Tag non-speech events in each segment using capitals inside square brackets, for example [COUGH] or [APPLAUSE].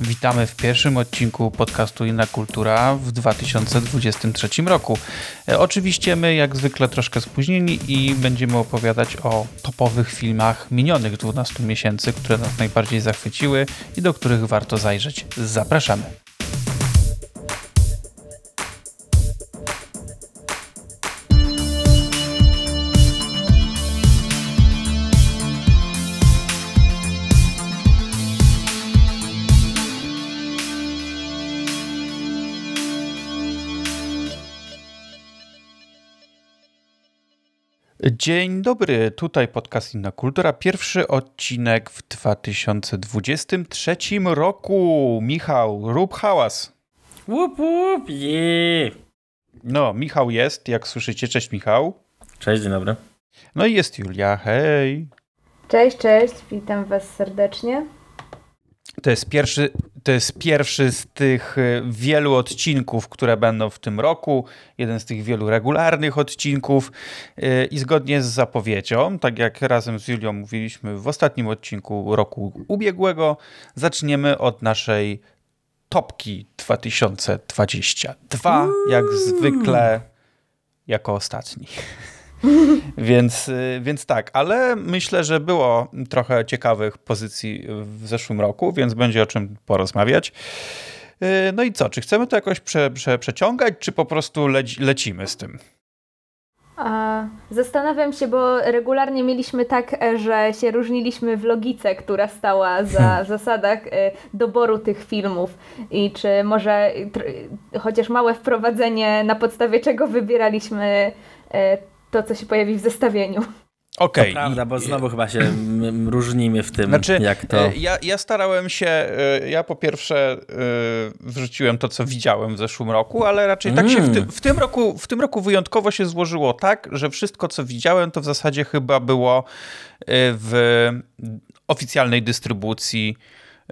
Witamy w pierwszym odcinku podcastu Inna Kultura w 2023 roku. E, oczywiście my jak zwykle troszkę spóźnieni i będziemy opowiadać o topowych filmach minionych 12 miesięcy, które nas najbardziej zachwyciły i do których warto zajrzeć. Zapraszamy. Dzień dobry, tutaj podcast Inna Kultura. Pierwszy odcinek w 2023 roku. Michał, rób hałas. Łup, łup, je. No, Michał jest, jak słyszycie. Cześć, Michał. Cześć, dzień dobry. No i jest Julia, hej. Cześć, cześć, witam Was serdecznie. To jest pierwszy, to jest pierwszy z tych y, wielu odcinków, które będą w tym roku. Jeden z tych wielu regularnych odcinków. Y, I zgodnie z zapowiedzią, tak jak razem z Julią mówiliśmy w ostatnim odcinku roku ubiegłego, zaczniemy od naszej topki 2022. Jak zwykle jako ostatni. [LAUGHS] więc, y, więc tak, ale myślę, że było trochę ciekawych pozycji w zeszłym roku, więc będzie o czym porozmawiać. Y, no i co, czy chcemy to jakoś prze, prze, przeciągać, czy po prostu leci, lecimy z tym? Zastanawiam się, bo regularnie mieliśmy tak, e, że się różniliśmy w logice, która stała za hmm. [LAUGHS] zasadach e, doboru tych filmów. I czy może chociaż małe wprowadzenie, na podstawie czego wybieraliśmy e, to, co się pojawi w zestawieniu. Okej. Okay. To prawda, bo znowu chyba się różnimy w tym, znaczy, jak to... E, ja, ja starałem się, e, ja po pierwsze e, wrzuciłem to, co widziałem w zeszłym roku, ale raczej mm. tak się w, ty, mm. w, tym roku, w tym roku wyjątkowo się złożyło tak, że wszystko, co widziałem, to w zasadzie chyba było w oficjalnej dystrybucji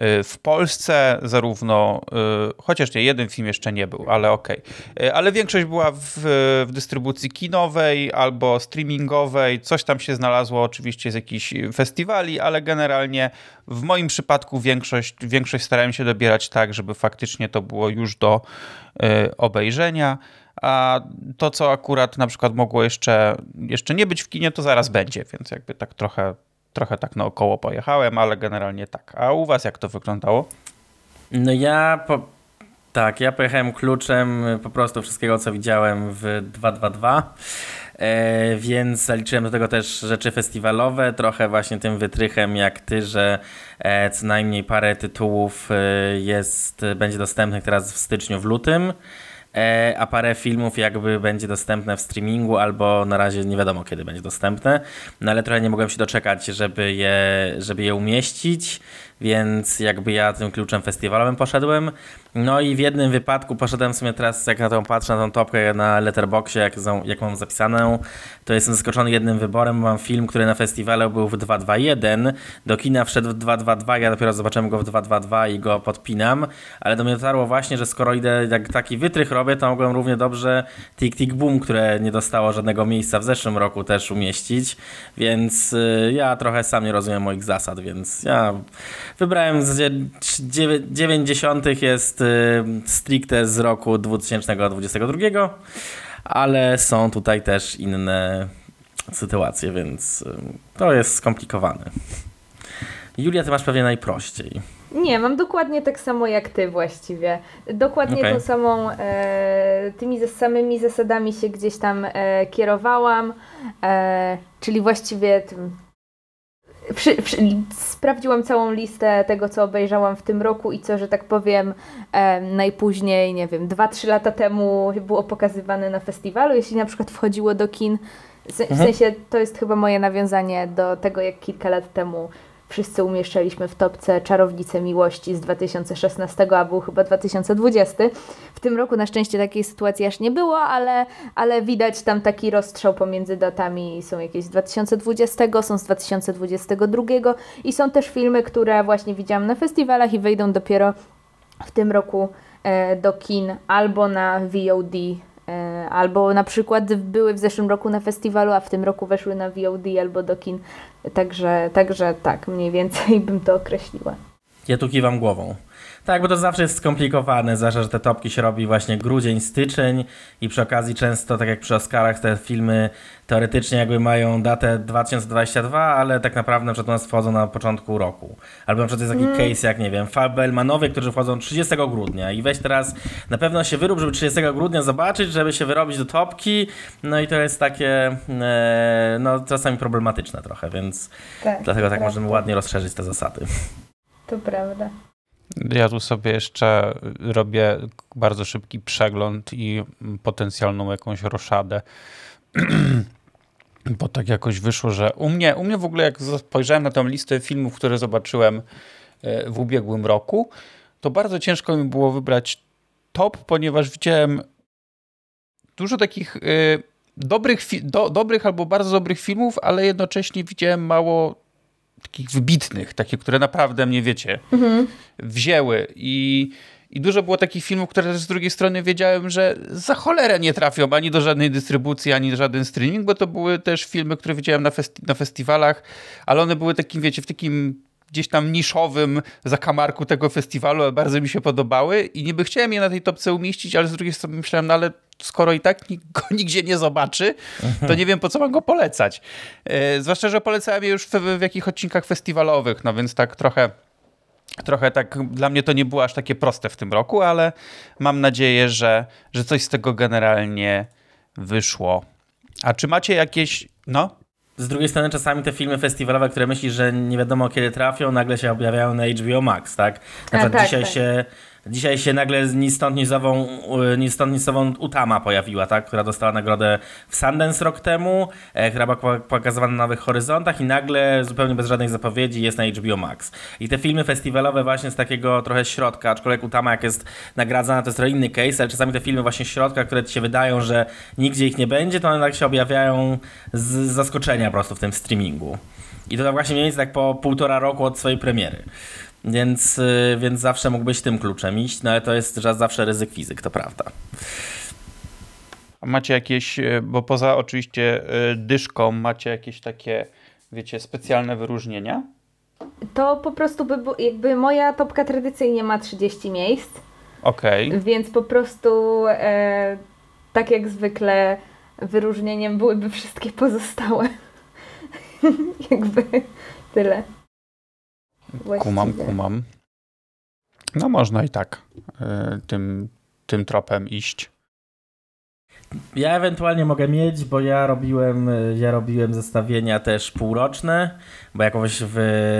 w Polsce, zarówno, y, chociaż nie, jeden film jeszcze nie był, ale okej. Okay. Ale większość była w, w, dystrybucji kinowej albo streamingowej. Coś tam się znalazło oczywiście z jakichś festiwali, ale generalnie w moim przypadku większość, większość starałem się dobierać tak, żeby faktycznie to było już do y, obejrzenia. A to, co akurat na przykład mogło jeszcze, jeszcze nie być w kinie, to zaraz będzie, więc jakby tak trochę trochę tak naokoło pojechałem, ale generalnie tak. A u was jak to wyglądało? No ja po... tak, ja pojechałem kluczem po prostu wszystkiego, co widziałem w 222. E, więc zaliczyłem do tego też rzeczy festiwalowe, trochę właśnie tym wytrychem jak ty, że e, co najmniej parę tytułów e, jest, będzie dostępnych teraz w styczniu, w lutym. E, a parę filmów jakby będzie dostępne w streamingu, albo na razie nie wiadomo kiedy będzie dostępne. No ale trochę nie mogłem się doczekać, żeby je, żeby je umieścić więc jakby ja tym kluczem festiwalowym poszedłem. No i w jednym wypadku poszedłem w sumie teraz, jak na tą patrzę, na tą topkę na Letterboxie, jak, jak mam zapisaną, to jestem zaskoczony jednym wyborem. Mam film, który na festiwalu był w 221, do kina wszedł w 222, ja dopiero zobaczyłem go w 222 i go podpinam, ale do mnie dotarło właśnie, że skoro idę, jak taki wytrych robię, to mogłem równie dobrze Tick Tick Boom, które nie dostało żadnego miejsca w zeszłym roku też umieścić, więc y, ja trochę sam nie rozumiem moich zasad, więc ja Wybrałem z 90 jest stricte z roku 2022, ale są tutaj też inne sytuacje, więc y, to jest skomplikowane. Julia, ty masz pewnie najprościej. Nie, mam dokładnie tak samo jak ty właściwie. Dokładnie okay. tą samą, e, tymi samymi zasadami się gdzieś tam e, kierowałam, e, czyli właściwie tym przy, przy, sprawdziłam całą listę tego, co obejrzałam w tym roku i co, że tak powiem, e, najpóźniej, nie wiem, 2-3 lata temu było pokazywane na festiwalu, jeśli na przykład wchodziło do kin. W, mhm. sensie to jest chyba moje nawiązanie do tego, jak kilka lat temu wszyscy umieszczaliśmy w topce Czarownice Miłości z 2016, a był chyba 2020. W tym roku na szczęście takiej sytuacji aż nie było, ale, ale widać tam taki rozstrzał pomiędzy datami. Są jakieś z 2020, są z 2022 i są też filmy, które właśnie widziałam na festiwalach i wejdą dopiero w tym roku e, do kin albo na VOD albo na przykład były w zeszłym roku na festiwalu, a w tym roku weszły na VOD albo do kin. Także, także tak, mniej więcej bym to określiła. Ja tu kiwam głową. Tak, bo to zawsze jest skomplikowane, zwłaszcza, że te topki się robi właśnie grudzień, styczeń i przy okazji często, tak jak przy Oscarach, te filmy teoretycznie jakby mają datę 2022, ale tak naprawdę na przykład u nas wchodzą na początku roku. Albo na przykład jest taki mm. case jak, nie wiem, Fabelmanowie, którzy wchodzą 30 grudnia i weź teraz na pewno się wyrób, żeby 30 grudnia zobaczyć, żeby się wyrobić do topki, no i to jest takie, e, no czasami problematyczne trochę, więc tak, dlatego tak możemy ładnie rozszerzyć te zasady. To prawda. Ja tu sobie jeszcze robię bardzo szybki przegląd i potencjalną jakąś roszadę. [CLEARS THROAT] Bo tak jakoś wyszło, że u mnie, u mnie w ogóle jak spojrzałem na tę listę filmów, które zobaczyłem e, w ubiegłym roku, to bardzo ciężko mi było wybrać top, ponieważ widziałem dużo takich y, dobrych, do, dobrych albo bardzo dobrych filmów, ale jednocześnie widziałem mało takich wybitnych, takie, które naprawdę mnie, wiecie, mhm. wzięły i i dużo było takich filmów, które też z drugiej strony wiedziałem, że za cholerę nie trafią ani do żadnej dystrybucji, ani do żaden streaming, bo to były też filmy, które widziałem na, festi na festiwalach, ale one były takim, wiecie, w takim gdzieś tam niszowym zakamarku tego festiwalu, ale bardzo mi się podobały i niby chciałem je na tej topce umieścić, ale z drugiej strony myślałem, no ale skoro i tak nikt go [LAUGHS] nigdzie nie zobaczy, to nie wiem po co mam go polecać. E, zwłaszcza, że polecałem je już w, w odcinkach festiwalowych, no więc tak trochę trochę tak dla mnie to nie było aż takie proste w tym roku, ale mam nadzieję, że, że coś z tego generalnie wyszło. A czy macie jakieś. No? Z drugiej strony czasami te filmy festiwalowe, które myślisz, że nie wiadomo kiedy trafią, nagle się objawiają na HBO Max, tak? Na przykład tak, dzisiaj tak. się Dzisiaj się nagle ni stąd, ni, zową, ni stąd, ni sową Utama pojawiła, tak? która dostała nagrodę w Sundance rok temu, e, która była pokazywana na Nowych Horyzontach i nagle zupełnie bez żadnych zapowiedzi jest na HBO Max. I te filmy festiwalowe właśnie z takiego trochę środka, aczkolwiek Utama jak jest nagradzana to jest trochę inny case, ale czasami te filmy właśnie środka, które ci się wydają, że nigdzie ich nie będzie, to one tak się objawiają z zaskoczenia po prostu w tym streamingu. I to tak właśnie mniej więcej tak po półtora roku od swojej premiery. Więc, y, więc zawsze mógłbyś tym kluczem iść, no ale to jest zawsze ryzyk fizyk, to prawda. A macie jakieś, y, bo poza oczywiście y, dyszką, macie jakieś takie, wiecie, specjalne wyróżnienia? To po prostu by, jakby moja topka tradycyjnie ma 30 miejsc. Okej. Okay. Więc po prostu e, tak jak zwykle wyróżnieniem byłyby wszystkie pozostałe. [LAUGHS] jakby tyle. Kumam, kumam. No można i tak y, tym, tym tropem iść. Ja ewentualnie mogę mieć, bo ja robiłem, ja robiłem zestawienia też półroczne, bo jakoś w,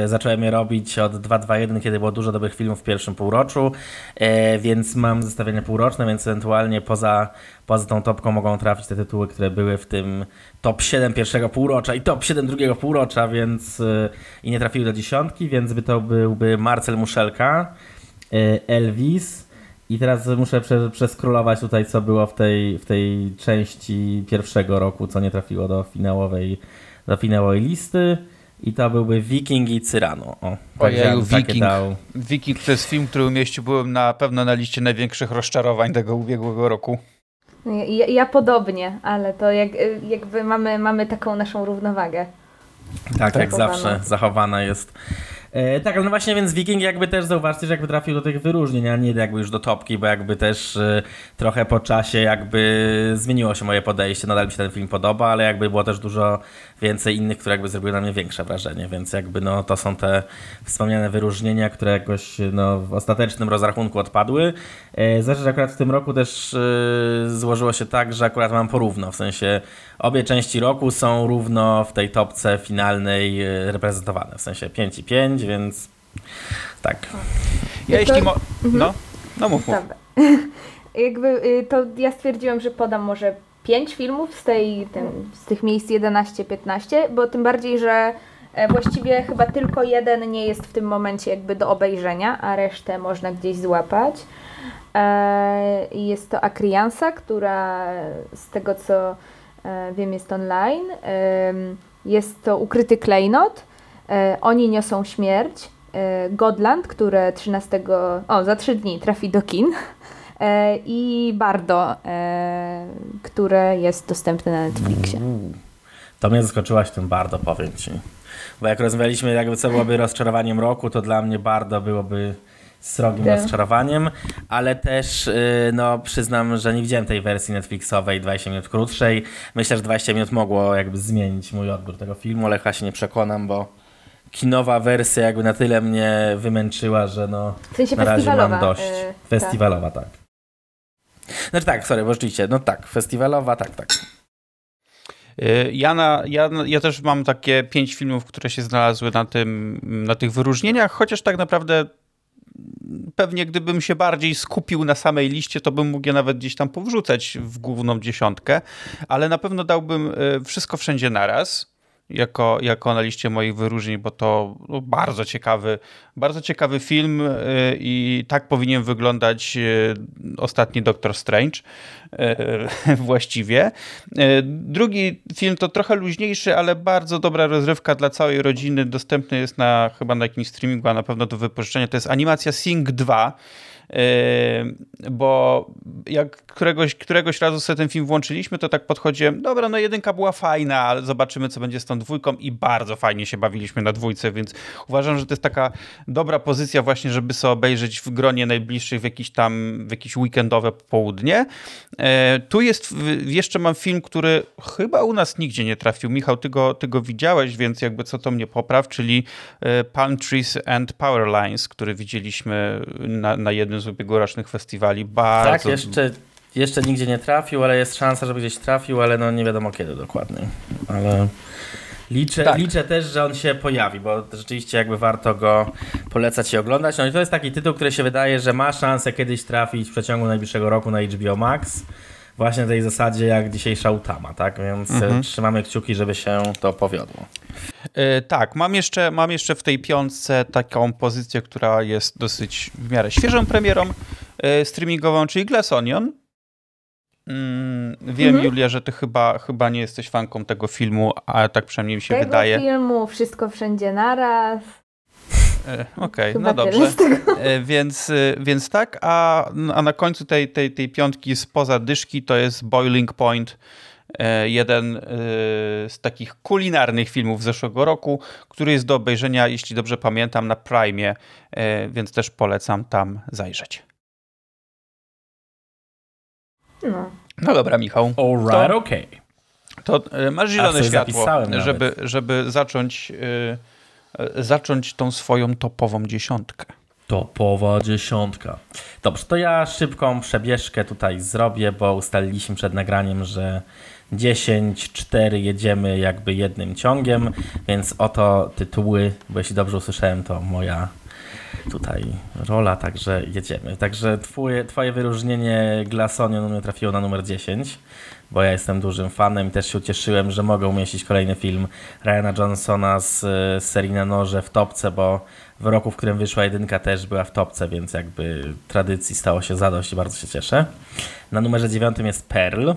zacząłem je robić od 2.2.1, kiedy było dużo dobrych filmów w pierwszym półroczu, e, więc mam zestawienia półroczne, więc ewentualnie poza, poza tą topką mogą trafić te tytuły, które były w tym top 7 pierwszego półrocza i top 7 drugiego półrocza, więc e, i nie trafiły do dziesiątki, więc by to byłby Marcel Muszelka, e, Elvis, i teraz muszę prze, przeskrolować tutaj, co było w tej, w tej części pierwszego roku, co nie trafiło do finałowej, do finałowej listy. I to byłby Viking i Cyrano. O, Ojeju, Viking. Dał. Viking to jest film, który umieściłbym na pewno na liście największych rozczarowań tego ubiegłego roku. Ja, ja podobnie, ale to jak, jakby mamy, mamy taką naszą równowagę. Tak, jak zawsze zachowana jest. E, tak, no właśnie, więc Viking jakby też zauważcie, że jakby trafił do tych wyróżnień, a nie jakby już do topki, bo jakby też e, trochę po czasie jakby zmieniło się moje podejście, nadal mi się ten film podoba, ale jakby było też dużo więcej innych, które jakby zrobiły na mnie większe wrażenie, więc jakby no to są te wspomniane wyróżnienia, które jakoś no, w ostatecznym rozrachunku odpadły. E, zresztą akurat w tym roku też złożyło się tak, że akurat mam porówno, w sensie obie części roku są równo w tej topce finalnej reprezentowane, w sensie 5 i 5, więc tak. Ja jeśli mo... Mhm. No, no mów, mów. [LAUGHS] Jakby y, to ja stwierdziłam, że podam może pięć filmów z, tej, ten, z tych miejsc 11-15, bo tym bardziej, że e, właściwie chyba tylko jeden nie jest w tym momencie jakby do obejrzenia, a resztę można gdzieś złapać. E, jest to Akriansa, która z tego co e, wiem jest online. Jest to Ukryty Klejnot, oni niosą śmierć. Godland, które 13, o za trzy dni trafi do kin. [LAUGHS] E, I Bardo, które jest dostępne na Netflixie. To mnie zaskoczyłaś tym Bardo, powiem Ci. Bo jak rozmawialiśmy, jakby co byłoby rozczarowaniem roku, to dla mnie bardzo byłoby srogim tak. rozczarowaniem, ale też y, no, przyznam, że nie widziałem tej wersji Netflixowej 20 minut krótszej. Myślę, że 20 minut mogło jakby zmienić mój odbiór tego filmu, ale chyba się nie przekonam, bo kinowa wersja jakby na tyle mnie wymęczyła, że no w sensie na razie mam dość. Yy, festiwalowa, tak. tak. Znaczy tak, sorry, bo rzeczywiście, no tak, festiwalowa, tak, tak. Y, ja, na, ja, ja też mam takie pięć filmów, które się znalazły na, tym, na tych wyróżnieniach, chociaż tak naprawdę pewnie gdybym się bardziej skupił na samej liście, to bym mógł je nawet gdzieś tam powrzucać w główną dziesiątkę, ale na pewno dałbym y, wszystko wszędzie naraz jako, jako na liście moich wyróżnień, bo to no, bardzo ciekawy, bardzo ciekawy film y, i tak powinien wyglądać y, ostatni Doctor Strange [LAUGHS] właściwie. Drugi film to trochę luźniejszy, ale bardzo dobra rozrywka dla całej rodziny. Dostępny jest na chyba na jakimś streamingu, a na pewno do wypożyczenia. To jest animacja Sing 2 bo jak któregoś, któregoś razu sobie ten film włączyliśmy, to tak podchodziłem, dobra, no jedynka była fajna, ale zobaczymy, co będzie z tą dwójką i bardzo fajnie się bawiliśmy na dwójce, więc uważam, że to jest taka dobra pozycja właśnie, żeby sobie obejrzeć w gronie najbliższych w jakiś tam, w jakieś weekendowe południe. E, tu jest, jeszcze mam film, który chyba u nas nigdzie nie trafił. Michał, ty go, ty go widziałeś, więc jakby co to mnie popraw, czyli e, Palm Trees and Power Lines, który widzieliśmy na, na jednym z ubiegłorocznych festiwali. Bardzo... Tak, jeszcze, jeszcze nigdzie nie trafił, ale jest szansa, żeby gdzieś trafił, ale no nie wiadomo kiedy dokładnie. Ale liczę, tak. liczę też, że on się pojawi, bo rzeczywiście jakby warto go polecać i oglądać. No i to jest taki tytuł, który się wydaje, że ma szansę kiedyś trafić w przeciągu najbliższego roku na HBO Max. Właśnie na tej zasadzie jak dzisiejsza Utama, tak? Więc mhm. trzymamy kciuki, żeby się to powiodło. Yy, tak, mam jeszcze, mam jeszcze w tej piątce taką pozycję, która jest dosyć w miarę świeżą premierą yy, streamingową, czyli Glass Onion. Mm, wiem, mhm. Julia, że ty chyba, chyba nie jesteś fanką tego filmu, a tak przynajmniej mi się tego wydaje. Tego filmu, wszystko wszędzie naraz. E, okej, okay, no dobrze. E, więc, e, więc tak, a, a na końcu tej, tej, tej piątki spoza dyszki to jest Boiling Point, jeden z takich kulinarnych filmów zeszłego roku, który jest do obejrzenia, jeśli dobrze pamiętam, na Prime, więc też polecam tam zajrzeć. No, no dobra, Michał. Alright, to, okay. To masz zielone światło, żeby, żeby zacząć E, zacząć tą swoją topową dziesiątkę. Topowa dziesiątka. Dobrze, to ja szybką przebieżkę tutaj zrobię, bo ustaliliśmy przed nagraniem, że 10-4 jedziemy jakby jednym ciągiem, więc oto tytuły, bo jeśli dobrze usłyszałem, to moja tutaj rola, także jedziemy. Także twoje, twoje wyróżnienie Glassonion mnie trafiło na numer 10 bo ja jestem dużym fanem i też się ucieszyłem, że mogę umieścić kolejny film Ryana Johnsona z, z serii na noże w topce, bo w roku, w którym wyszła jedynka też była w topce, więc jakby tradycji stało się zadość i bardzo się cieszę. Na numerze dziewiątym jest Pearl,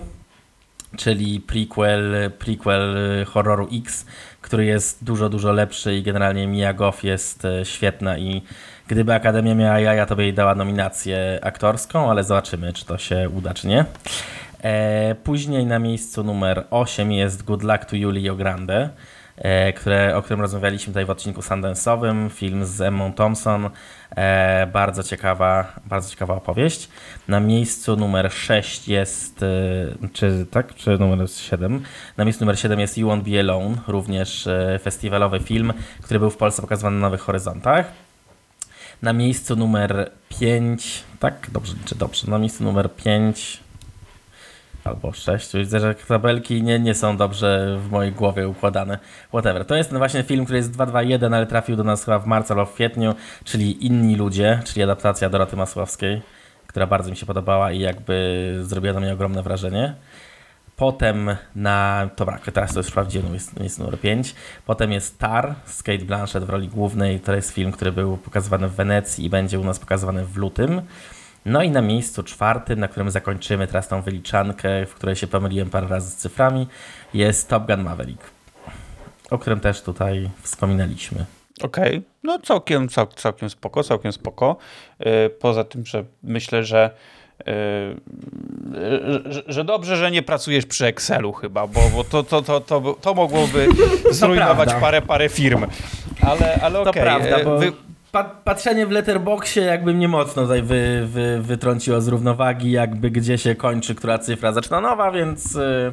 czyli prequel, prequel horroru X, który jest dużo, dużo lepszy i generalnie Mia Goff jest e, świetna i gdyby Akademia miała jaja, to by jej dała nominację aktorską, ale zobaczymy, czy to się uda, czy nie. E, później na miejscu numer 8 jest Good Luck to Julio Grande, e, które, o którym rozmawialiśmy tutaj w odcinku Sundance'owym, film z Emmą Thompson. E, bardzo ciekawa, bardzo ciekawa opowieść. Na miejscu numer 6 jest, czy tak, czy numer 7? Na miejscu numer 7 jest You Won't Be Alone, również festiwalowy film, który był w Polsce pokazywany na Nowych Horyzontach. Na miejscu numer 5, tak, dobrze liczę, dobrze. Na miejscu numer 5 albo 6. Widzę, że tabelki nie, nie są dobrze w mojej głowie układane. Whatever. To jest ten właśnie film, który jest 221, ale trafił do nas chyba w marcu albo w kwietniu, czyli Inni Ludzie, czyli adaptacja Doroty Masłowskiej, która bardzo mi się podobała i jakby zrobiła na mnie ogromne wrażenie. Potem na, dobra, teraz to już sprawdziłem, jest, jest numer 5. Potem jest Tar z Kate Blanchett w roli głównej. To jest film, który był pokazywany w Wenecji i będzie u nas pokazywany w lutym. No i na miejscu czwartym, na którym zakończymy teraz tą wyliczankę, w której się pomyliłem parę razy z cyframi, jest Top Gun Maverick, o którym też tutaj wspominaliśmy. Okej, okay. no całkiem, cał, całkiem spoko, całkiem spoko. Y, poza tym, że myślę, że że, że, dobrze, że nie pracujesz przy Excelu chyba, bo, bo to, to, to, to, to mogłoby [LAUGHS] zrujnować parę, parę firm. Ale, ale okej. Okay. To prawda, bo... Wy patrzenie w letterboxie jakby mnie mocno tutaj wy, wy, wytrąciło z równowagi, jakby gdzie się kończy, która cyfra zaczyna nowa, więc y,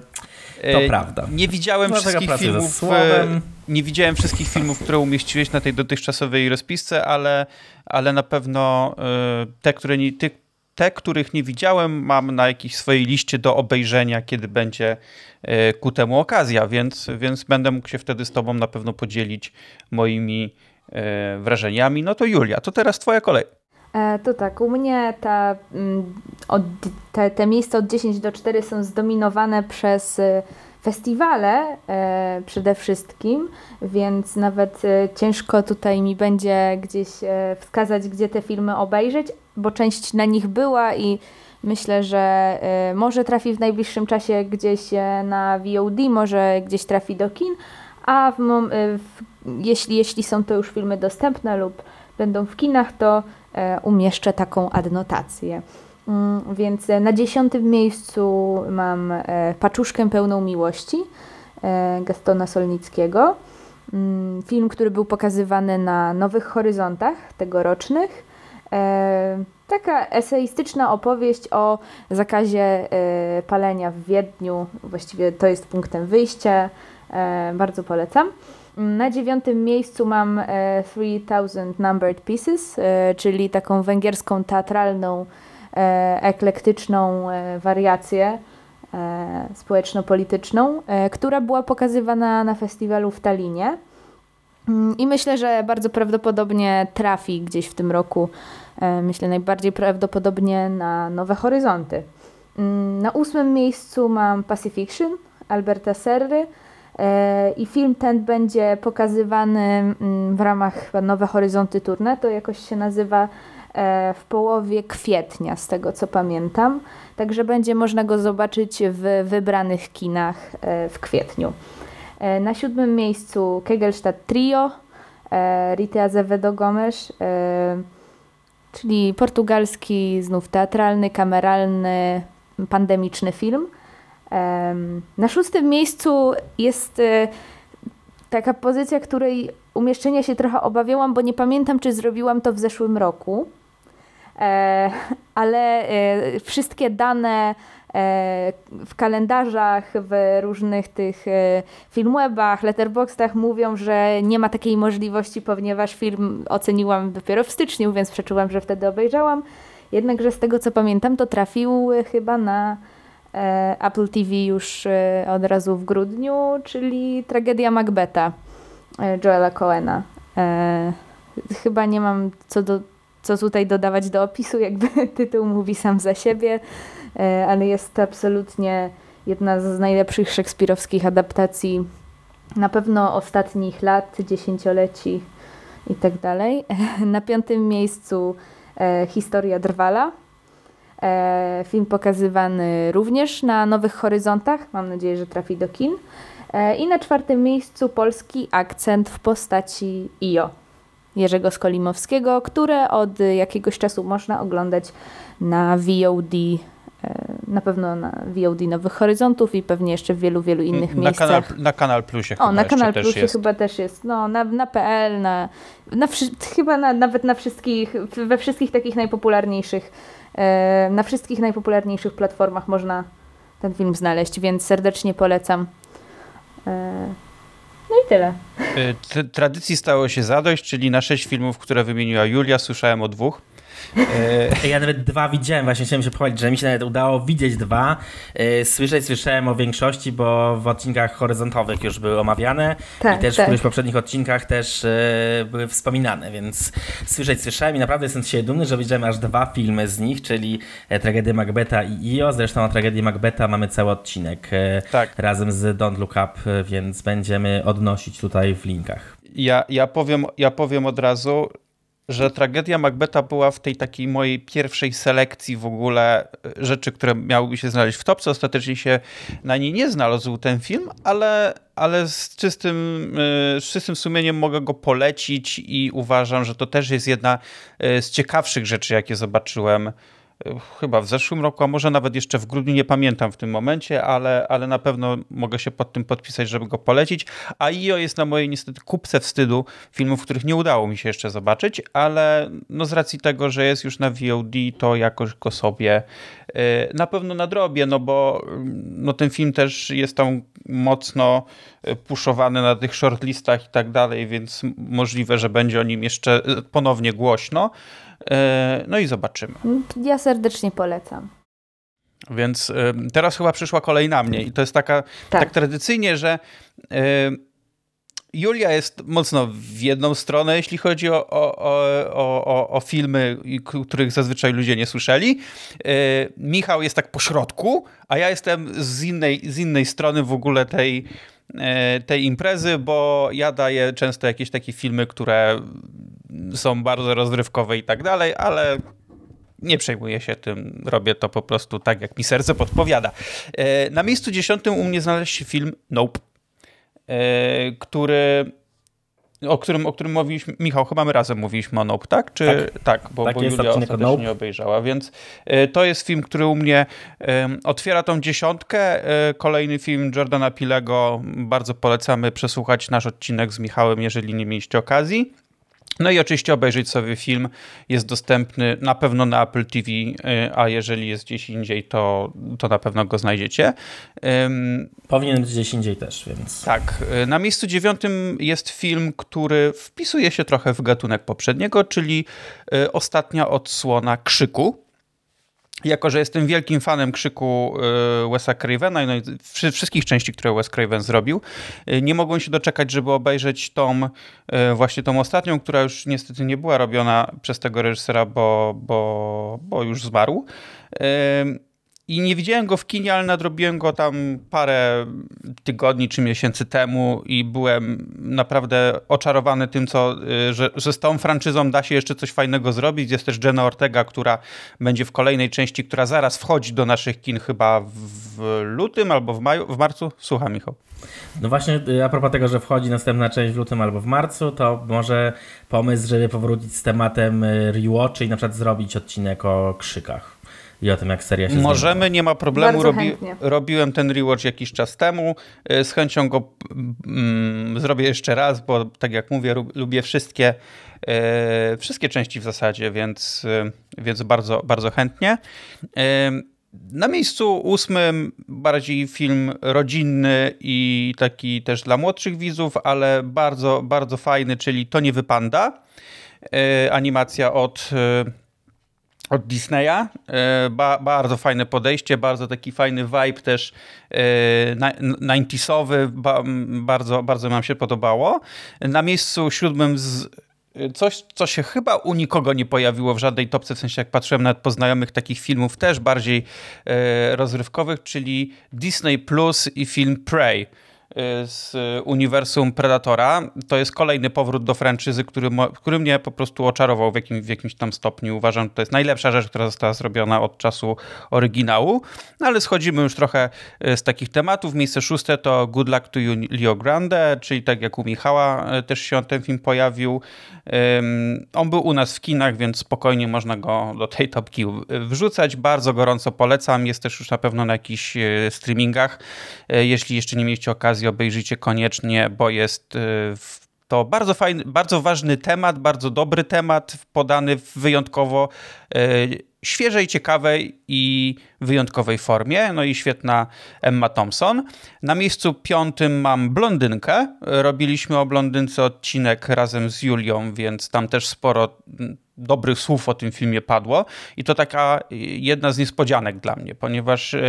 to e, prawda. Nie widziałem no, wszystkich filmów. Nie widziałem wszystkich filmów, które umieściłeś na tej dotychczasowej rozpisce, ale, ale na pewno te, które nie, ty, te, których nie widziałem, mam na jakiejś swojej liście do obejrzenia, kiedy będzie y, ku temu okazja, więc, więc będę mógł się wtedy z tobą na pewno podzielić moimi E, wrażeniami. No to Julia, to teraz twoja kolej. E, to tak, u mnie ta, mm, od, te, te miejsca od 10 do 4 są zdominowane przez e, festiwale e, przede wszystkim, więc nawet e, ciężko tutaj mi będzie gdzieś e, wskazać, gdzie te filmy obejrzeć, bo część na nich była i myślę, że może trafi w najbliższym czasie gdzieś na VOD, może gdzieś trafi do kin, a w, w jeśli, jeśli są to już filmy dostępne lub będą w kinach, to e, umieszczę taką adnotację. Mm, więc e, na dziesiątym miejscu mam e, Paczuszkę pełną miłości Gastona Solnickiego. Mm, film, który był pokazywany na Nowych Horyzontach tegorocznych. Taka eseistyczna opowieść o zakazie palenia w Wiedniu. Właściwie to jest punktem wyjścia. Bardzo polecam. Na dziewiątym miejscu mam 3000 e, Numbered Pieces, e, czyli taką węgierską teatralną, e, eklektyczną wariację społeczno-polityczną, która była pokazywana na festiwalu w Talinie. Mm, I myślę, że bardzo prawdopodobnie trafi gdzieś w tym roku. Myślę najbardziej prawdopodobnie na Nowe Horyzonty. Mm, na ósmym miejscu mam Pacifiction Alberta Serry. E, I film ten będzie pokazywany mm, w ramach Nowe Horyzonty Tourne, to jakoś się nazywa e, w połowie kwietnia, z tego co pamiętam. Także będzie można go zobaczyć w wybranych kinach e, w kwietniu. Na siódmym miejscu Kegelstadt Trio, Rita Azevedo Gomes, czyli portugalski, znów teatralny, kameralny, pandemiczny film. Na szóstym miejscu jest e, taka pozycja, której umieszczenia się trochę obawiałam, bo nie pamiętam, czy zrobiłam to w zeszłym roku. E, ale e, wszystkie dane w kalendarzach, w różnych tych filmwebach, letterboxdach mówią, że nie ma takiej możliwości, ponieważ film oceniłam dopiero w styczniu, więc przeczułam, że wtedy obejrzałam. Jednakże z tego co pamiętam, to trafił chyba na E, Apple TV już e, od razu w grudniu, czyli Tragedia Macbeta e, Joela Coena. Chyba nie mam co, do, co tutaj dodawać do opisu, jakby [LAUGHS] tytuł mówi sam za siebie, ale jest to absolutnie jedna z najlepszych szekspirowskich adaptacji na pewno ostatnich lat, dziesięcioleci i tak dalej. [LAUGHS] Na piątym miejscu Historia Drwala E, film pokazywany również na Nowych Horyzontach. Mam nadzieję, że trafi do kin. E, I na czwartym miejscu polski akcent w postaci IO Jerzego Skolimowskiego, które od jakiegoś czasu można oglądać na VOD e, na pewno na VOD Nowych Horyzontów i pewnie jeszcze w wielu, wielu innych na miejscach. Kanal, na Kanal Plusie O, na Kanal Plusie jest. chyba też jest. No, na, na PL, na, na chyba na, nawet na wszystkich, we wszystkich takich najpopularniejszych E, na wszystkich najpopularniejszych platformach można ten film znaleźć, więc serdecznie polecam. E, no i tyle. E, tradycji stało się zadość, czyli na sześć filmów, które wymieniła Julia, słyszałem o dwóch. E, ja nawet dwa widziałem, właśnie chciałem się pochwalić, że mi się nawet udało widzieć dwa. E, słyszeć słyszałem o większości, bo w odcinkach horyzontowych już były omawiane tak, i też tak. w których poprzednich odcinkach też e, były wspominane, więc słyszeć słyszałem i naprawdę jestem się dumny, że widziałem aż dwa filmy z nich, czyli Tragedię Macbeta i IO. Zresztą o Tragedii Macbeta mamy cały odcinek tak. razem z Don't Look Up, więc będziemy odnosić tutaj w linkach. Ja, ja, powiem, ja powiem od razu, że tragedia Macbeta była w tej takiej mojej pierwszej selekcji w ogóle e, rzeczy, które miałyby się znaleźć w topce. Ostatecznie się na niej nie znalazł ten film, ale, ale z, czystym, e, z czystym sumieniem mogę go polecić i uważam, że to też jest jedna e, z ciekawszych rzeczy, jakie zobaczyłem chyba w zeszłym roku, a może nawet jeszcze w grudniu, nie pamiętam w tym momencie, ale, ale na pewno mogę się pod tym podpisać, żeby go polecić. A IO jest na mojej niestety kupce wstydu filmów, których nie udało mi się jeszcze zobaczyć, ale no z racji tego, że jest już na VOD, to jakoś go sobie na pewno nadrobię, no bo no ten film też jest tam mocno y, puszowany na tych shortlistach i tak dalej, więc możliwe, że będzie o nim jeszcze ponownie głośno. E, no i zobaczymy. Ja serdecznie polecam. Więc teraz chyba przyszła kolej na mnie i to jest taka, tak, tak tradycyjnie, że Julia jest mocno w jedną stronę, jeśli chodzi o, o, o, o, o filmy, których zazwyczaj ludzie nie słyszeli. E, Michał jest tak po środku, a ja jestem z innej, z innej strony w ogóle tej, e, tej imprezy, bo ja daję często jakieś takie filmy, które są bardzo rozrywkowe i tak dalej, ale nie przejmuję się tym, robię to po prostu tak, jak mi serce podpowiada. E, na miejscu dziesiątym u mnie znalazł się film Nope, który o którym, o którym mówiliśmy, Michał, chyba my razem mówiliśmy o Nope, tak? Czy, tak, tak bo, tak bo Julia ostatecznie nope. nie obejrzała, więc e, to jest film, który u mnie otwiera tą dziesiątkę. Kolejny film Jordana Pilego, bardzo polecamy przesłuchać nasz odcinek z Michałem, jeżeli nie mieliście okazji. No i oczywiście obejrzeć sobie film jest dostępny na pewno na Apple TV, y, a jeżeli jest gdzieś indziej, to, to na pewno go znajdziecie. Powinien być gdzieś indziej też, więc. Tak. Y, na miejscu dziewiątym jest film, który wpisuje się trochę w gatunek poprzedniego, czyli y, ostatnia odsłona Krzyku jako, że jestem wielkim fanem krzyku y, Wesa Cravena no i wszystkich części, które Wes Craven zrobił, y, nie mogłem się doczekać, żeby obejrzeć tą, y, właśnie tą ostatnią, która już niestety nie była robiona przez tego reżysera, bo, bo, bo już zmarł. I nie widziałem go w kinie, ale nadrobiłem go tam parę tygodni czy miesięcy temu i byłem naprawdę oczarowany tym, co, y, że, że z tą franczyzą da się jeszcze coś fajnego zrobić. Jest też Jenna Ortega, która będzie w kolejnej części, która zaraz wchodzi do naszych kin chyba w lutym albo w maju, w marcu. Słucham, Michał. No właśnie, y, a propos tego, że wchodzi następna część w lutym albo w marcu, to może pomysł, żeby powrócić z tematem y, rewatch i na przykład zrobić odcinek o krzykach i o tym, jak seria się Możemy, zmienia. nie ma problemu. Robi, robiłem ten rewatch jakiś czas temu. Y, z chęcią go mm, zrobię jeszcze raz, bo tak jak mówię, lubię wszystkie, e, wszystkie części w zasadzie, więc, więc bardzo, bardzo chętnie. E, na miejscu ósmym bardziej film rodzinny i taki też dla młodszych widzów, ale bardzo, bardzo fajny, czyli To nie wypanda. E, animacja od od Disneya. E, ba, bardzo fajne podejście, bardzo taki fajny vibe też e, 90sowy, ba, bardzo, bardzo nam się podobało. Na miejscu siódmym z coś, co się chyba u nikogo nie pojawiło w żadnej topce, w sensie jak patrzyłem nawet po znajomych takich filmów też bardziej e, rozrywkowych, czyli Disney Plus i film Prey. Y, z uniwersum Predatora. To jest kolejny powrót do franczyzy, który, który mnie po prostu oczarował w, jakim, w jakimś tam stopniu. Uważam, że to jest najlepsza rzecz, która została zrobiona od czasu oryginału. No ale schodzimy już trochę y, z takich tematów. Miejsce szóste to Good Luck to You Leo Grande, czyli tak jak u Michała y, też się ten film pojawił. On był u nas w kinach, więc spokojnie można go do tej topki wrzucać. Bardzo gorąco polecam. Jest też już na pewno na jakichś streamingach. Jeśli jeszcze nie mieliście okazji okazji obejrzyjcie koniecznie, bo jest y, to bardzo fajny, bardzo ważny temat, bardzo dobry temat, podany w wyjątkowo y, świeżej, ciekawej i wyjątkowej formie. No i świetna Emma Thompson. Na miejscu piątym mam blondynkę. Robiliśmy o blondynce odcinek razem z Julią, więc tam też sporo dobrych słów o tym filmie padło i to taka jedna z niespodzianek dla mnie, ponieważ e,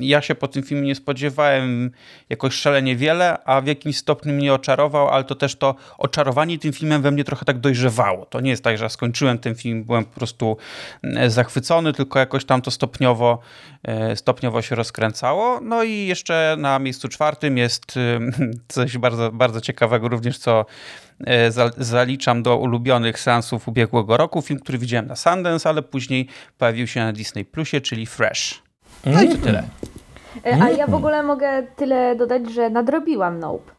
ja się po tym filmie nie spodziewałem jakoś szalenie wiele, a w jakimś stopniu mnie oczarował, ale to też to oczarowanie tym filmem we mnie trochę tak dojrzewało. To nie jest tak, że skończyłem ten film, byłem po prostu e, zachwycony, tylko jakoś tam to stopniowo, e, stopniowo się rozkręcało. No i jeszcze na miejscu czwartym jest [LAUGHS] coś bardzo, bardzo ciekawego również, co zaliczam do ulubionych seansów ubiegłego roku. Film, który widziałem na Sundance, ale później pojawił się na Disney Plusie, czyli Fresh. No i to tyle. E, a ja w ogóle mogę tyle dodać, że nadrobiłam Nope.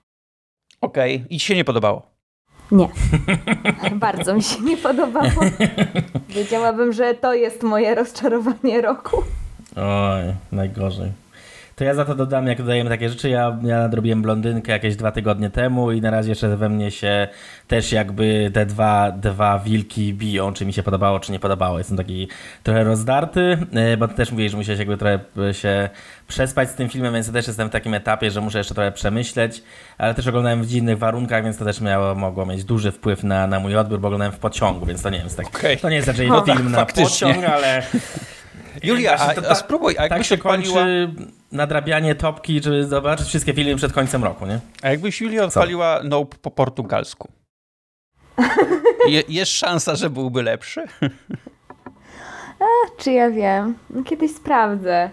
Okej, okay. i ci się nie podobało? Nie. [LAUGHS] Bardzo mi się nie podobało. Wiedziałabym, że to jest moje rozczarowanie roku. Oj, najgorzej. To ja za to dodam, jak dodajemy takie rzeczy, ja, ja nadrobiłem blondynkę jakieś dwa tygodnie temu i na razie jeszcze we mnie się też jakby te dwa, dwa wilki biją, czy mi się podobało, czy nie podobało. Jestem taki trochę rozdarty, e, bo ty też mówiłeś, że musiałeś jakby trochę się przespać z tym filmem, więc ja też jestem w takim etapie, że muszę jeszcze trochę przemyśleć, ale też oglądałem w dziwnych warunkach, więc to też miało, mogło mieć duży wpływ na, na mój odbiór, bo oglądałem w pociągu, więc to nie jest tak. Okay. To nie jest raczej no, film na pociąg, ale [LAUGHS] Julia, a, a spróbuj, a tak się odpaliła... kończy nadrabianie topki, żeby zobaczyć wszystkie filmy przed końcem roku, nie? A jakbyś Julia odpaliła Nope po portugalsku? [LAUGHS] Je, jest szansa, że byłby lepszy? A, czy ja wiem? No, kiedyś sprawdzę.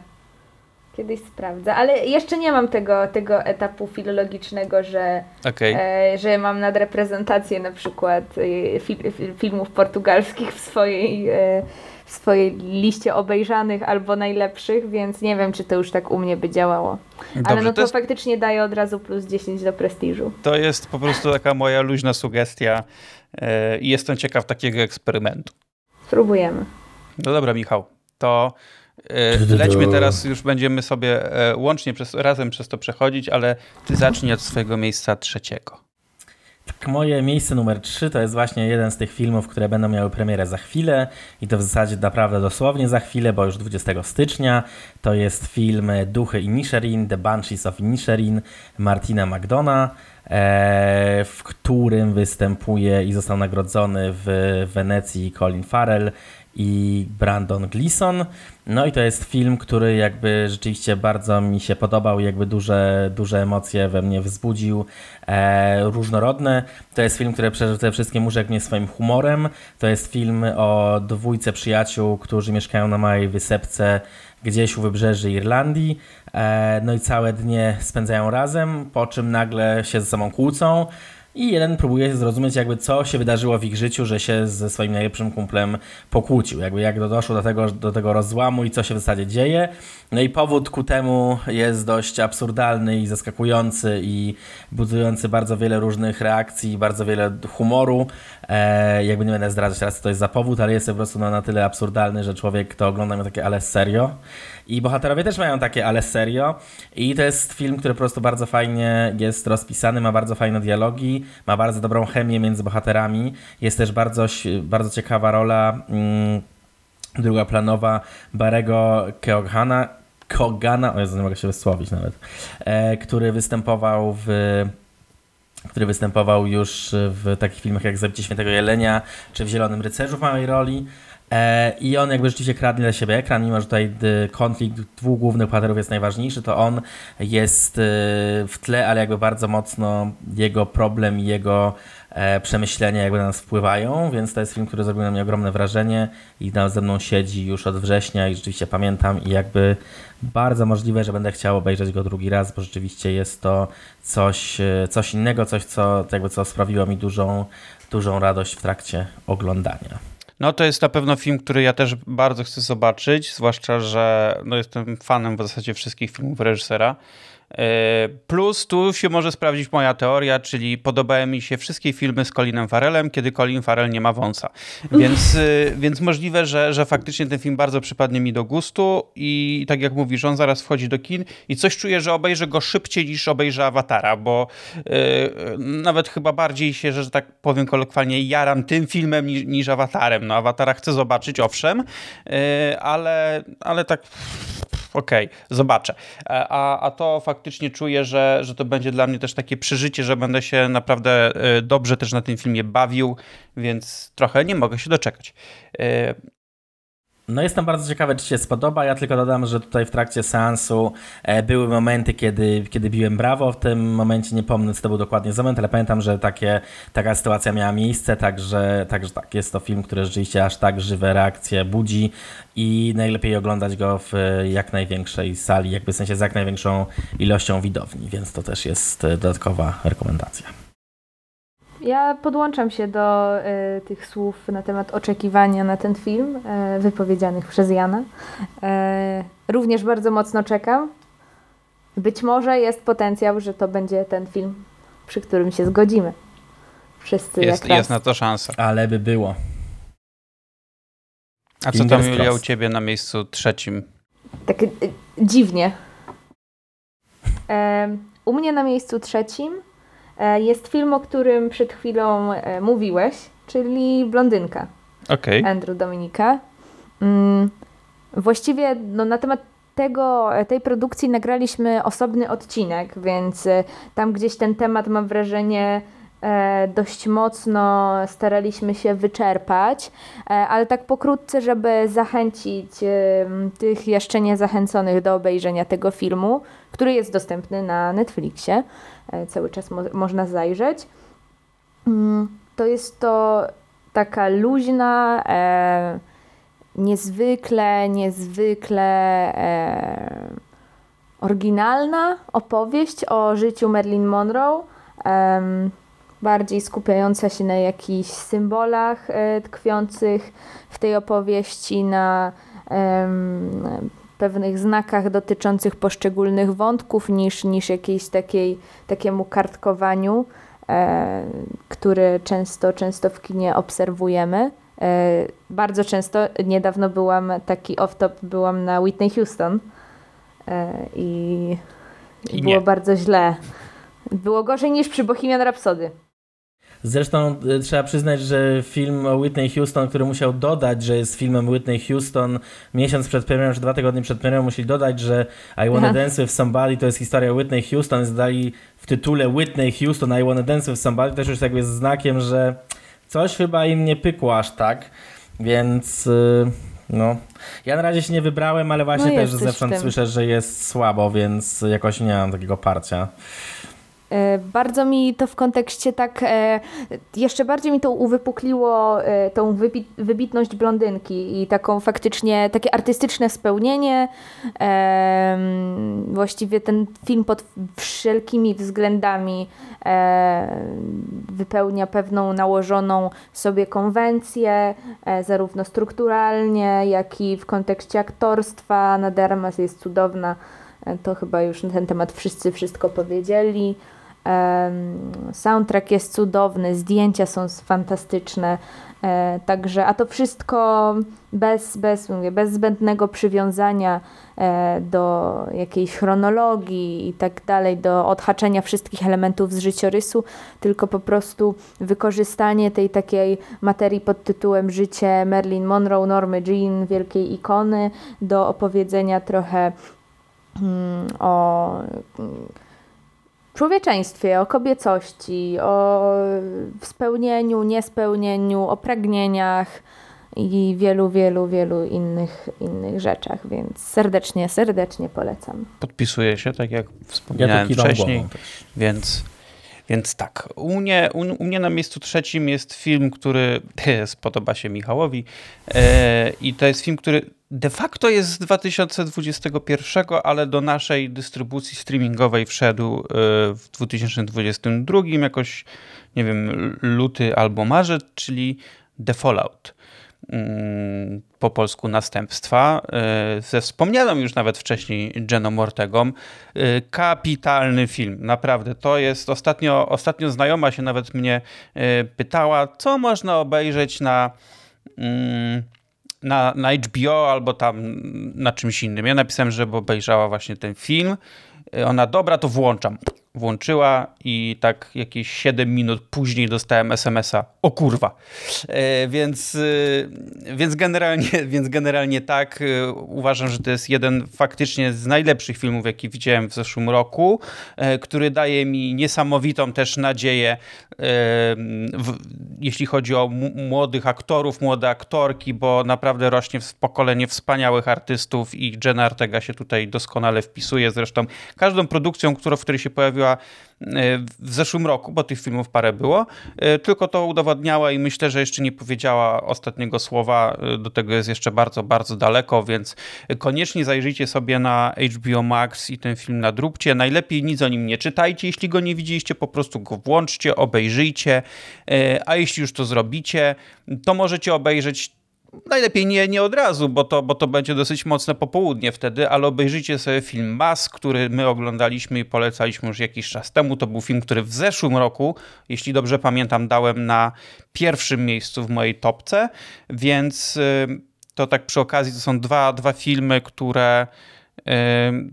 Kiedyś sprawdzę, ale jeszcze nie mam tego, tego etapu filologicznego, że, okay. e, że mam nadreprezentację na przykład e, fi, filmów portugalskich w swojej e, w swojej liście obejrzanych albo najlepszych, więc nie wiem, czy to już tak u mnie by działało. Dobrze, Ale no to, to jest... faktycznie daje od razu plus 10 do prestiżu. To jest po prostu taka moja luźna sugestia e, i jestem ciekaw takiego eksperymentu. Spróbujemy. No dobra, Michał, to lećmy teraz, już będziemy sobie e, łącznie przez, razem przez to przechodzić, ale ty zacznij od swojego miejsca trzeciego. Tak, moje miejsce numer 3 to jest właśnie jeden z tych filmów, które będą miały premierę za chwilę i to w zasadzie naprawdę dosłownie za chwilę, bo już 20 stycznia. To jest film Duchy Inisherin, The Banshees of Inisherin Martina McDonaugh, e, w którym występuje i został nagrodzony w Wenecji Colin Farrell i Brandon Gleeson. No i to jest film, który jakby rzeczywiście bardzo mi się podobał, jakby duże, duże emocje we mnie wzbudził, e, różnorodne. To jest film, który przede wszystkim urzekł mnie swoim humorem. To jest film o dwójce przyjaciół, którzy mieszkają na małej wysepce gdzieś u wybrzeży Irlandii. E, no i całe dnie spędzają razem, po czym nagle się ze sobą kłócą i jeden próbuje zrozumieć jakby co się wydarzyło w ich życiu, że się ze swoim najlepszym kumplem pokłócił, jakby jak doszło do tego, do tego rozłamu i co się w zasadzie dzieje. No i powód ku temu jest dość absurdalny i zaskakujący i budujący bardzo wiele różnych reakcji, bardzo wiele humoru. E, jakby nie będę zdradzać teraz co to jest za powód, ale jest po prostu no, na tyle absurdalny, że człowiek to ogląda ma takie ale serio. I bohaterowie też mają takie ale serio. I to jest film, który po prostu bardzo fajnie jest rozpisany, ma bardzo fajne dialogi, ma bardzo dobrą chemię między bohaterami. Jest też bardzo, bardzo ciekawa rola mm, druga planowa Barego Keoghana, Kogana, o Jezu, nie mogę się wysłowić nawet, e, który występował w który występował już w takich filmach jak Zabicie Świętego Jelenia czy w Zielonym Rycerzu w małej roli. E, I on jakby rzeczywiście kradnie dla siebie ekran, mimo że tutaj konflikt dwóch głównych bohaterów jest najważniejszy, to on jest e, w tle, ale jakby bardzo mocno jego problem i jego e, przemyślenia jakby na nas wpływają, więc to jest film, który zrobił na mnie ogromne wrażenie i na ze mną siedzi już od września i rzeczywiście pamiętam i jakby bardzo możliwe, że będę chciał obejrzeć go drugi raz, bo rzeczywiście jest to coś, coś innego, coś co, jakby co sprawiło mi dużą, dużą radość w trakcie oglądania. No to jest na pewno film, który ja też bardzo chcę zobaczyć, zwłaszcza, że no, jestem fanem w zasadzie wszystkich filmów reżysera. E, plus tu się może sprawdzić moja teoria, czyli podobały mi się wszystkie filmy z Colinem Farrellem, kiedy Colin Farrell nie ma wąsa. Więc, e, więc możliwe, że, że faktycznie ten film bardzo przypadnie mi do gustu i tak jak mówisz, on zaraz wchodzi do kin i coś czuję, że obejrzę go szybciej niż obejrzę Awatara, bo yy, nawet chyba bardziej się, że tak powiem kolokwialnie, jaram tym filmem niż, niż Awatarem. No Awatara chcę zobaczyć, owszem, yy, ale, ale tak okej, okay, zobaczę. E, a, a to faktycznie czuję, że, że to będzie dla mnie też takie przeżycie, że będę się naprawdę e, dobrze też na tym filmie bawił, więc trochę nie mogę się doczekać. E, no jestem bardzo ciekawy, czy się spodoba. Ja tylko dodam, że tutaj w trakcie seansu e, były momenty, kiedy, kiedy biłem brawo. W tym momencie nie pomnę, co to był dokładnie za moment, ale pamiętam, że takie, taka sytuacja miała miejsce, także, także tak, jest to film, który rzeczywiście aż tak żywe reakcje budzi i najlepiej oglądać go w jak największej sali, jakby w sensie z jak największą ilością widowni, więc to też jest dodatkowa rekomendacja. Ja podłączam się do y, tych słów na temat oczekiwania na ten film, y, wypowiedzianych przez Jana. Y, również bardzo mocno czekam. Być może jest potencjał, że to będzie ten film, przy którym się zgodzimy. wszyscy jest, jak raz. Jest na to szansa. Ale by było. A co tam Julia u ciebie na miejscu trzecim? Tak y, dziwnie. E, u mnie na miejscu trzecim e, jest film, o którym przed chwilą e, mówiłeś, czyli Blondynka. Okay. Andrew Dominika. Mm, właściwie no, na temat tego, tej produkcji nagraliśmy osobny odcinek, więc e, tam gdzieś ten temat mam wrażenie e, dość mocno staraliśmy się wyczerpać, e, ale tak pokrótce, żeby zachęcić tych jeszcze nie zachęconych do obejrzenia tego filmu, który jest dostępny na Netflixie, cały czas mo można zajrzeć. Mm, to jest to taka luźna, e, niezwykle, niezwykle e, oryginalna opowieść o życiu Marilyn Monroe, e, bardziej skupiająca się na jakichś symbolach e, tkwiących w tej opowieści, na pewnych znakach dotyczących poszczególnych wątków niż, niż jakiejś takiej, takiemu kartkowaniu, e, które często, często w kinie obserwujemy. E, bardzo często, niedawno byłam taki off-top, byłam na Whitney Houston e, i, I było bardzo źle. Było gorzej niż przy Bohemian Rhapsody. Zresztą e, trzeba przyznać, że film o Whitney Houston, który musiał dodać, że jest filmem Whitney Houston miesiąc przed premierą, czy dwa tygodnie przed premierą, musieli dodać, że I Wanna Dance with Somebody to jest historia Whitney Houston. Zdali w tytule Whitney Houston I Wanna Dance with Somebody też już jakby z znakiem, że coś chyba im nie pykło aż tak, więc y, no. Ja na razie się nie wybrałem, ale właśnie no też zewsząd słyszę, że jest słabo, więc jakoś nie mam takiego parcia. E, bardzo mi to w kontekście tak, e, jeszcze bardziej mi to uwypukliło e, tą wybitność blondynki i taką faktycznie, takie artystyczne spełnienie. Właściwie ten film pod wszelkimi względami wypełnia pewną nałożoną sobie konwencję, zarówno strukturalnie, jak i w kontekście aktorstwa. Anna Dermas jest cudowna. To chyba już na ten temat wszyscy wszystko powiedzieli. Soundtrack jest cudowny, zdjęcia są fantastyczne. E, także, a to wszystko bez, bez, mówię, bez zbędnego przywiązania e, do jakiejś chronologii i tak dalej, do odhaczenia wszystkich elementów z życiorysu, tylko po prostu wykorzystanie tej takiej materii pod tytułem Życie Marilyn Monroe, Normy Jean, wielkiej ikony, do opowiedzenia trochę hmm, o człowieczeństwie, o kobiecości, o spełnieniu, niespełnieniu, o pragnieniach i wielu, wielu, wielu innych, innych rzeczach, więc serdecznie, serdecznie polecam. Podpisuję się, tak jak wspomniałem ja wcześniej, więc, więc tak. U mnie, u, u, mnie na miejscu trzecim jest film, który [LAUGHS] spodoba się Michałowi e, i to jest film, który de facto jest z 2021, ale do naszej dystrybucji streamingowej wszedł e, w 2022, jakoś, nie wiem, luty albo marzec, czyli The Fallout. Mm, po polsku następstwa, e, ze wspomnianą już nawet wcześniej Jeną Mortegą. E, kapitalny film, naprawdę. To jest ostatnio, ostatnio znajoma się nawet mnie pytała, co można obejrzeć na mm, na, na HBO albo tam na czymś innym. Ja napisałem, żeby obejrzała właśnie ten film. Ona, dobra, to włączam włączyła i tak jakieś 7 minut później dostałem SMS-a, o kurwa. E, więc, e, więc, generalnie, [LAUGHS] więc generalnie tak, e, uważam, że to jest jeden faktycznie z najlepszych filmów, jaki widziałem w zeszłym roku, który daje mi niesamowitą też nadzieję, w, jeśli chodzi o młodych aktorów, młode aktorki, bo naprawdę rośnie pokolenie wspaniałych artystów i Jenna Ortega się tutaj doskonale wpisuje. Zresztą każdą produkcją, która, w której się pojawiła E, w zeszłym roku, bo tych filmów parę było, e, tylko to udowodniała i myślę, że jeszcze nie powiedziała ostatniego słowa. E, do tego jest jeszcze bardzo, bardzo daleko, więc koniecznie zajrzyjcie sobie na HBO Max i ten film nadróbcie. Najlepiej nic o nim nie czytajcie, jeśli go nie widzieliście, po prostu go włączcie, obejrzyjcie, a jeśli już to zrobicie, to możecie obejrzeć najlepiej nie, nie od razu, bo to, bo to będzie dosyć mocne popołudnie wtedy, ale obejrzyjcie sobie film Mas, który my oglądaliśmy i polecaliśmy już jakiś czas temu. To był film, który w zeszłym roku, jeśli dobrze pamiętam, dałem na pierwszym miejscu w mojej topce, więc to tak przy okazji to są dwa, dwa filmy, które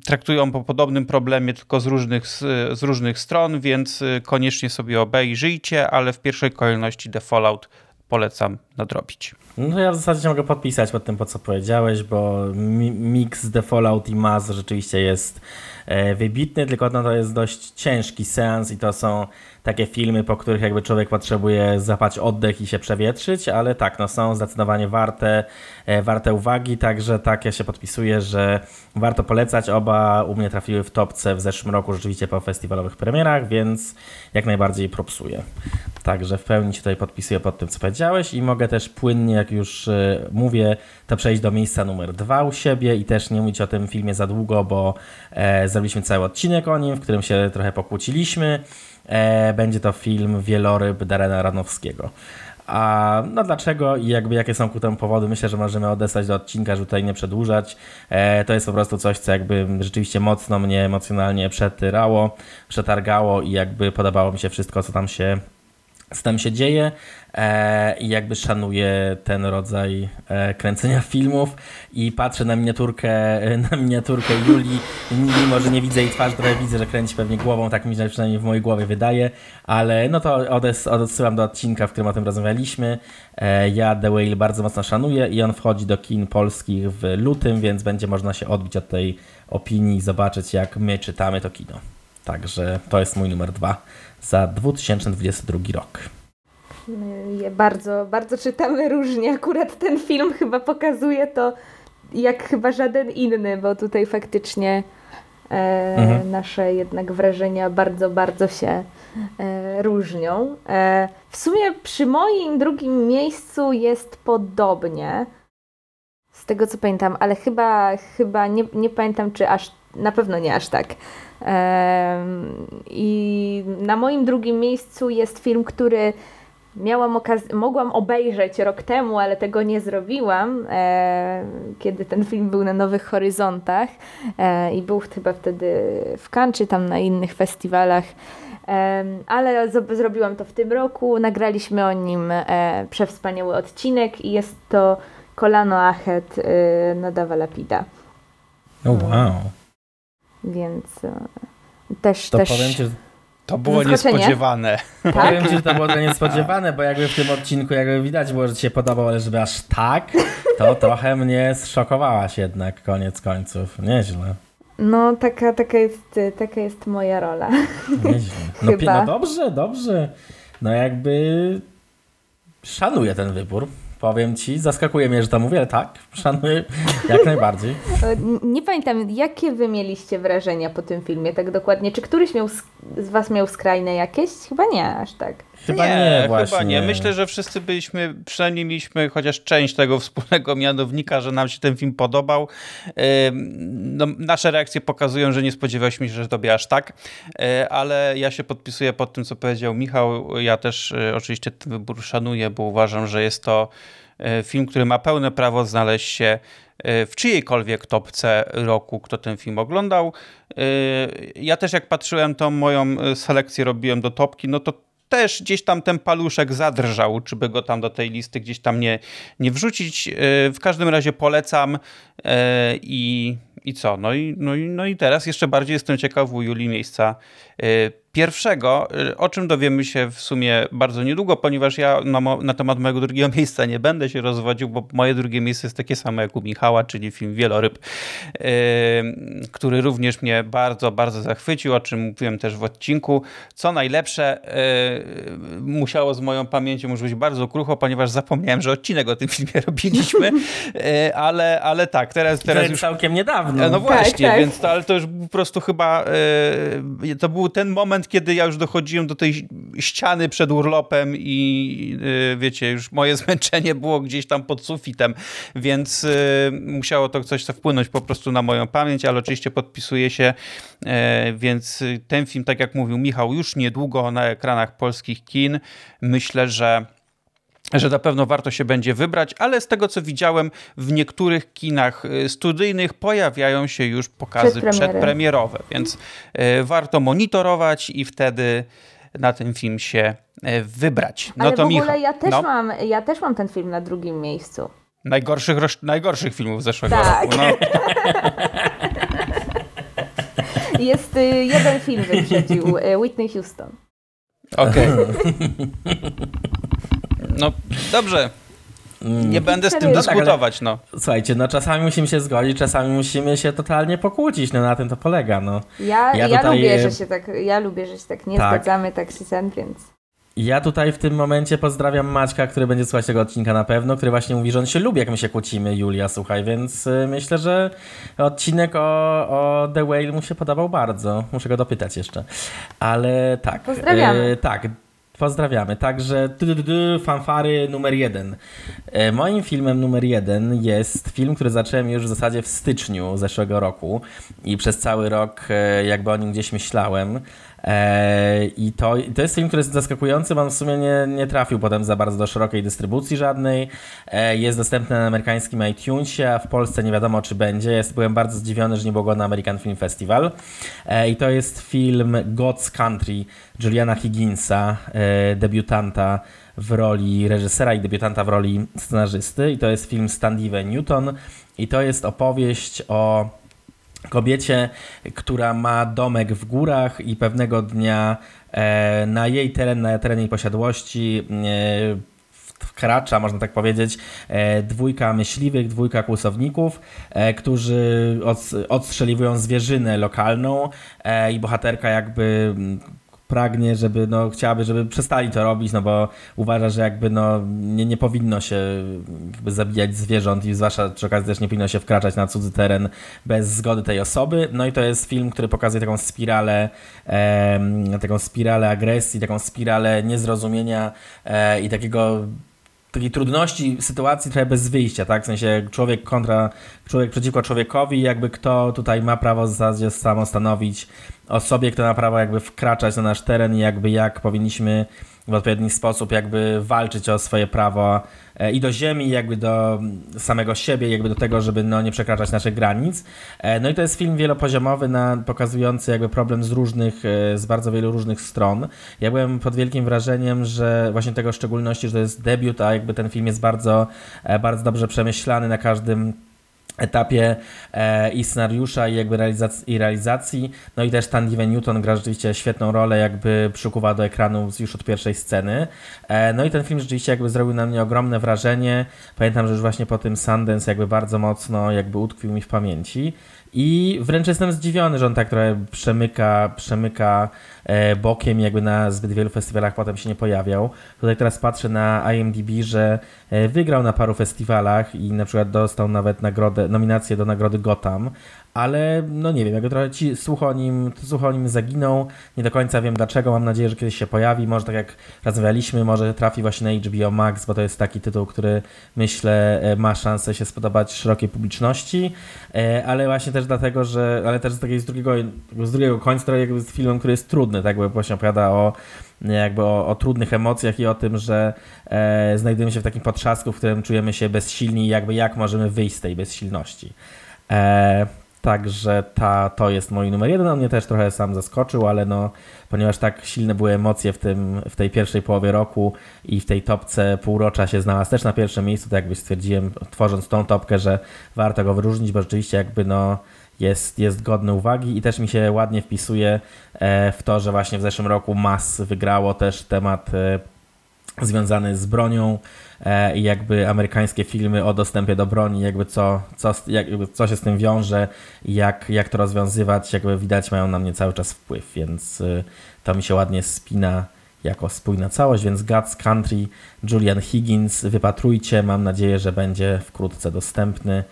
traktują po podobnym problemie, tylko z różnych, z różnych stron, więc y, koniecznie sobie obejrzyjcie, ale w pierwszej kolejności The Fallout polecam nadrobić. No ja w zasadzie mogę podpisać pod tym, po co powiedziałeś, bo mix The Fallout i Maz rzeczywiście jest e, wybitny, tylko no to jest dość ciężki seans i to są takie filmy, po których jakby człowiek potrzebuje zapać oddech i się przewietrzyć, ale tak, no są zdecydowanie warte, e, warte uwagi, także tak ja się podpisuję, że warto polecać. Oba u mnie trafiły w topce w zeszłym roku rzeczywiście po festiwalowych premierach, więc jak najbardziej propsuję. Także w pełni się tutaj podpisuję pod tym, co powiedziałeś i mogę też płynnie, jak już e, mówię, to przejść do miejsca numer dwa u siebie i też nie mówić o tym filmie za długo, bo e, zrobiliśmy cały odcinek o nim, w którym się trochę pokłóciliśmy. E, będzie to film Wieloryb Darena Ranowskiego. A no dlaczego i jakby jakie są ku temu powody? Myślę, że możemy odesłać do odcinka, żeby tutaj nie przedłużać. E, to jest po prostu coś, co jakby rzeczywiście mocno mnie emocjonalnie przetyrało, przetargało i jakby podobało mi się wszystko, co tam się co tam się dzieje e, i jakby szanuję ten rodzaj e, kręcenia filmów i patrzę na miniaturkę, na miniaturkę Julii, mimo że nie widzę jej twarzy, trochę widzę, że kręci pewnie głową, tak mi się przynajmniej w mojej głowie wydaje, ale no to odes, odsyłam do odcinka, w którym o tym rozmawialiśmy. E, ja The Whale bardzo mocno szanuję i on wchodzi do kin polskich w lutym, więc będzie można się odbić od tej opinii i zobaczyć, jak my czytamy to kino. Także to jest mój numer dwa za 2022 rok. Bardzo, bardzo czytamy różnie. Akurat ten film chyba pokazuje to jak chyba żaden inny, bo tutaj faktycznie e, mhm. nasze jednak wrażenia bardzo, bardzo się e, różnią. E, w sumie przy moim drugim miejscu jest podobnie. Z tego co pamiętam, ale chyba, chyba nie, nie pamiętam, czy aż na pewno nie aż tak. I na moim drugim miejscu jest film, który miałam okaz- mogłam obejrzeć rok temu, ale tego nie zrobiłam, e, kiedy ten film był na Nowych Horyzontach e, i był chyba wtedy w Cannes tam na innych festiwalach. Ale zrobiłam to w tym roku. Nagraliśmy o nim e, przewspaniały odcinek i jest to Kolano Achet e, Nadawa Lapida. Oh, wow. Więc e, też. To też... powiem ci, to było niespodziewane. Tak? [LAUGHS] Powiem ci, że to było niespodziewane, bo jakby w tym odcinku jakby widać było, że ci się podobało, ale żeby aż tak, to [LAUGHS] trochę mnie zszokowałaś jednak koniec końców. Nieźle. No, taka, taka, jest, taka jest moja rola. Nieźle. No, no [LAUGHS] dobrze, dobrze. No jakby szanuję ten wybór. Powiem ci, zaskakuje mnie, że to mówię, ale tak, szanuję jak [LAUGHS] najbardziej. E, nie pamiętam, jakie wy mieliście wrażenia po tym filmie, tak dokładnie? Czy któryś miał, z was miał skrajne jakieś? Chyba nie, aż tak. Chyba nie, nie właśnie. Chyba nie. Myślę, że wszyscy byliśmy, przynajmniej mieliśmy chociaż część tego wspólnego mianownika, że nam się ten film podobał. No, nasze reakcje pokazują, że nie spodziewaliśmy się, że tobie aż tak, e, ale ja się podpisuję pod tym, co powiedział Michał. Ja też e, oczywiście ten wybór szanuję, bo uważam, że jest to e, film, który ma pełne prawo znaleźć się w czyjejkolwiek topce roku, kto ten film oglądał. Ja też jak patrzyłem tą moją selekcję, robiłem do topki, no to też gdzieś tam ten paluszek zadrżał, czy by go tam do tej listy gdzieś tam nie, nie wrzucić. E, w każdym razie polecam e, i, i co? No i, no, i, no i teraz jeszcze bardziej jestem ciekaw u Julii miejsca e, pierwszego, y, o czym dowiemy się w sumie bardzo niedługo, ponieważ ja na, na, temat mojego drugiego [LAUGHS] miejsca nie będę się rozwodził, bo moje drugie miejsce jest takie samo jak u Michała, czyli film Wieloryb, yy, który również mnie bardzo, bardzo zachwycił, o czym mówiłem też w odcinku. Co najlepsze, yy, musiało z moją pamięcią już być bardzo krucho, ponieważ zapomniałem, że odcinek o tym filmie [LAUGHS] robiliśmy, yy, ale, ale tak, teraz, teraz już... całkiem niedawno. No właśnie, tak, tak. więc to, ale to już po prostu chyba, y, to był ten moment, moment, kiedy ja już dochodziłem do tej ściany przed urlopem i yy, wiecie, już moje [LAUGHS] zmęczenie było gdzieś tam pod sufitem, więc yy, musiało to coś wpłynąć po prostu na moją pamięć, ale oczywiście podpisuję się, yy, więc ten film, tak jak mówił Michał, już niedługo na ekranach polskich kin. Myślę, że że na pewno warto się będzie wybrać, ale z tego co widziałem, w niektórych kinach y, studyjnych pojawiają się już pokazy przedpremierowe, więc y, warto monitorować i wtedy na ten film się y, wybrać. No ale to w ogóle Michał, ja też, no. mam, ja też mam ten film na drugim miejscu. Najgorszych, najgorszych filmów zeszłego tak. roku. No. [LAUGHS] Jest jeden film wyprzedził, Whitney Houston. Okej. Okay. [LAUGHS] No dobrze. Nie mm. będę z tym dyskutować, no. Słuchajcie, no czasami musimy się zgodzić, czasami musimy się totalnie pokłócić, no na tym to polega, no. Ja, ja, ja tutaj... lubię, że się tak, ja lubię, że się tak nie tak. zgadzamy, tak się sen, więc... Ja tutaj w tym momencie pozdrawiam Maćka, który będzie słuchać tego odcinka na pewno, który właśnie mówi, że on się lubi, jak my się kłócimy, Julia, słuchaj, więc y, myślę, że odcinek o, o The Whale mu się podobał bardzo. Muszę go dopytać jeszcze. Ale tak. Pozdrawiamy. E, tak, Pozdrawiamy. Także fanfary numer jeden. E, moim filmem numer jeden jest film, który zacząłem już w zasadzie w styczniu zeszłego roku i przez cały rok e, jakby o nim gdzieś myślałem. E, I to, to jest film, który jest zaskakujący, bo on w sumie nie, nie trafił potem za bardzo do szerokiej dystrybucji żadnej. E, jest dostępny na amerykańskim iTunesie, a w Polsce nie wiadomo czy będzie. Jest, byłem bardzo zdziwiony, że nie było go na American Film Festival. E, I to jest film God's Country Juliana Higginsa, debiutanta w roli reżysera i debiutanta w roli scenarzysty. I to jest film Standive Newton. I to jest opowieść o kobiecie, która ma domek w górach i pewnego dnia e, na jej teren, na teren jej posiadłości e, wkracza, można tak powiedzieć, e, dwójka myśliwych, dwójka kłusowników, którzy odstrzeliwują zwierzynę lokalną i bohaterka jakby pragnie, żeby, no, chciałaby, żeby przestali to robić, no bo uważa, że jakby no, nie, nie powinno się zabijać zwierząt i zwłaszcza przy okazji też nie powinno się wkraczać na cudzy teren bez zgody tej osoby. No i to jest film, który pokazuje taką spiralę, e, taką spiralę agresji, taką spiralę niezrozumienia e, i takiego takiej trudności sytuacji trochę bez wyjścia, tak? W sensie człowiek kontra, człowiek przeciwko człowiekowi, jakby kto tutaj ma prawo w zasadzie samo stanowić osobie, która ma prawo jakby wkraczać na nasz teren i jakby jak powinniśmy w odpowiedni sposób jakby walczyć o swoje prawo e, i do ziemi, jakby do samego siebie, jakby do tego, żeby no, nie przekraczać naszych granic. E, no i to jest film wielopoziomowy, na, pokazujący jakby problem z różnych, e, z bardzo wielu różnych stron. Ja byłem pod wielkim wrażeniem, że właśnie tego w szczególności, że to jest debiut, a jakby ten film jest bardzo, bardzo dobrze przemyślany na każdym etapie e, i scenariusza i jakby realizacji, i realizacji. No i też Tandive Newton gra rzeczywiście świetną rolę, jakby przykuwa do ekranu już od pierwszej sceny. E, no i ten film rzeczywiście jakby zrobił na mnie ogromne wrażenie. Pamiętam, że już właśnie po tym Sundance jakby bardzo mocno jakby utkwił mi w pamięci. I wręcz jestem zdziwiony, że on tak trochę przemyka, przemyka e, bokiem, jakby na zbyt wielu festiwalach potem się nie pojawiał. Tutaj teraz patrzę na IMDb, że e, wygrał na paru festiwalach i na przykład dostał nawet nagrodę, nominację do nagrody Gotham, ale no nie wiem, jakby trochę ci słuch o nim, słuch o nim zaginął, nie do końca wiem dlaczego, mam nadzieję, że kiedyś się pojawi, może tak jak rozmawialiśmy, może trafi właśnie na HBO Max, bo to jest taki tytuł, który myślę e, ma szansę się spodobać szerokiej publiczności, e, ale właśnie też dlatego, że, ale też z, takiej, z, drugiego, z drugiego końca jakby z filmem, który jest trudny, tak, bo właśnie opowiada o jakby o, o, trudnych emocjach i o tym, że e, znajdujemy się w takim potrzasku, w którym czujemy się bezsilni i jakby jak możemy wyjść z tej bezsilności. E, Także ta, to jest mój numer jeden. On mnie też trochę sam zaskoczył, ale no, ponieważ tak silne były emocje w, tym, w tej pierwszej połowie roku i w tej topce półrocza się znalazł też na pierwszym miejscu, to jakby stwierdziłem, tworząc tą topkę, że warto go wyróżnić, bo rzeczywiście jakby no, jest, jest godny uwagi i też mi się ładnie wpisuje e, w to, że właśnie w zeszłym roku MAS wygrało też temat e, związany z bronią i jakby amerykańskie filmy o dostępie do broni, jakby co, co, jakby co się z tym wiąże jak, jak to rozwiązywać, jakby widać mają na mnie cały czas wpływ, więc y, to mi się ładnie spina jako spójna całość, więc Guts Country, Julian Higgins, wypatrujcie, mam nadzieję, że będzie wkrótce dostępny.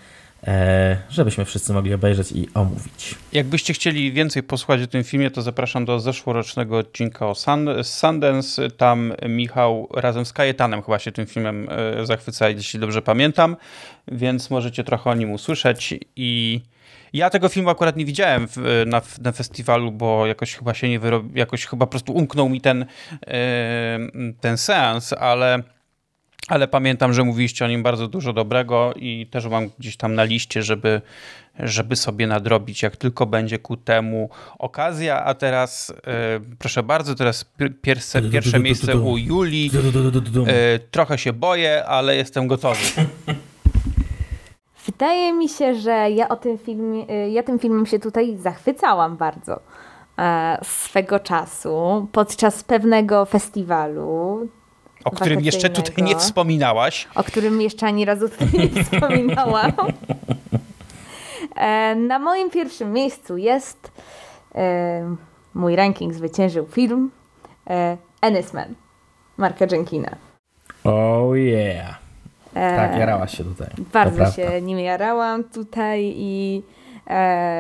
E, żebyśmy wszyscy mogli obejrzeć i omówić. Jakbyście chcieli więcej posłuchać o tym filmie, to zapraszam do zeszłorocznego odcinka o Sundance. Tam Michał razem z Kajetanem chyba się tym filmem e, zachwyca, jeśli dobrze pamiętam, więc możecie trochę o nim usłyszeć i ja tego filmu akurat nie widziałem w, na, na festiwalu, bo jakoś chyba się nie wyrobił, jakoś chyba po prostu umknął mi ten, e, ten seans, ale ale pamiętam, że mówiliście o nim bardzo dużo dobrego i też mam gdzieś tam na liście, żeby, żeby sobie nadrobić, jak tylko będzie ku temu okazja. A teraz, e, proszę bardzo, teraz pierwsze, pierwsze miejsce u Julii. E, trochę się boję, ale jestem gotowy. Wydaje mi się, że ja o tym filmie, e, ja tym filmem się tutaj zachwycałam bardzo swego czasu podczas pewnego festiwalu o którym jeszcze tutaj nie wspominałaś. O którym jeszcze ani razu tutaj nie [LAUGHS] wspominałam. E, na moim pierwszym miejscu jest e, mój ranking zwyciężył film e, Ennisman Marka Jenkina. Oh yeah. tak, jarałaś się tutaj. Bardzo się nim jarałam tutaj i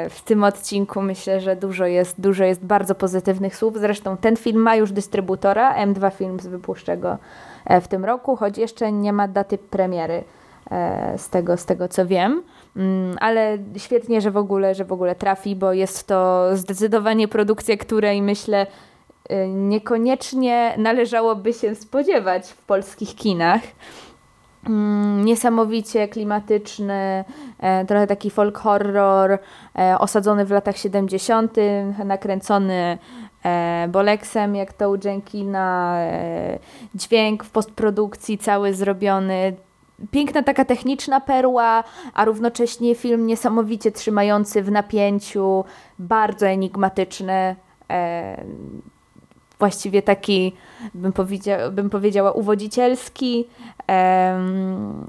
w tym odcinku myślę, że dużo jest, dużo jest bardzo pozytywnych słów. Zresztą ten film ma już dystrybutora, M2 Films wypuszcza go w tym roku, choć jeszcze nie ma daty premiery z tego, z tego co wiem. Mm, ale świetnie, że w ogóle, że w ogóle trafi, bo jest to zdecydowanie produkcja, której myślę niekoniecznie należałoby się spodziewać w polskich kinach. Mm, niesamowicie klimatyczny, e, trochę taki folk horror, e, osadzony w latach 70., nakręcony e, Boleksem, jak to u Jenkina, dźwięk w postprodukcji cały zrobiony piękna taka techniczna perła, a równocześnie film niesamowicie trzymający w napięciu, bardzo enigmatyczny. E, właściwie taki, bym, powiedzia, bym powiedziała, uwodzicielski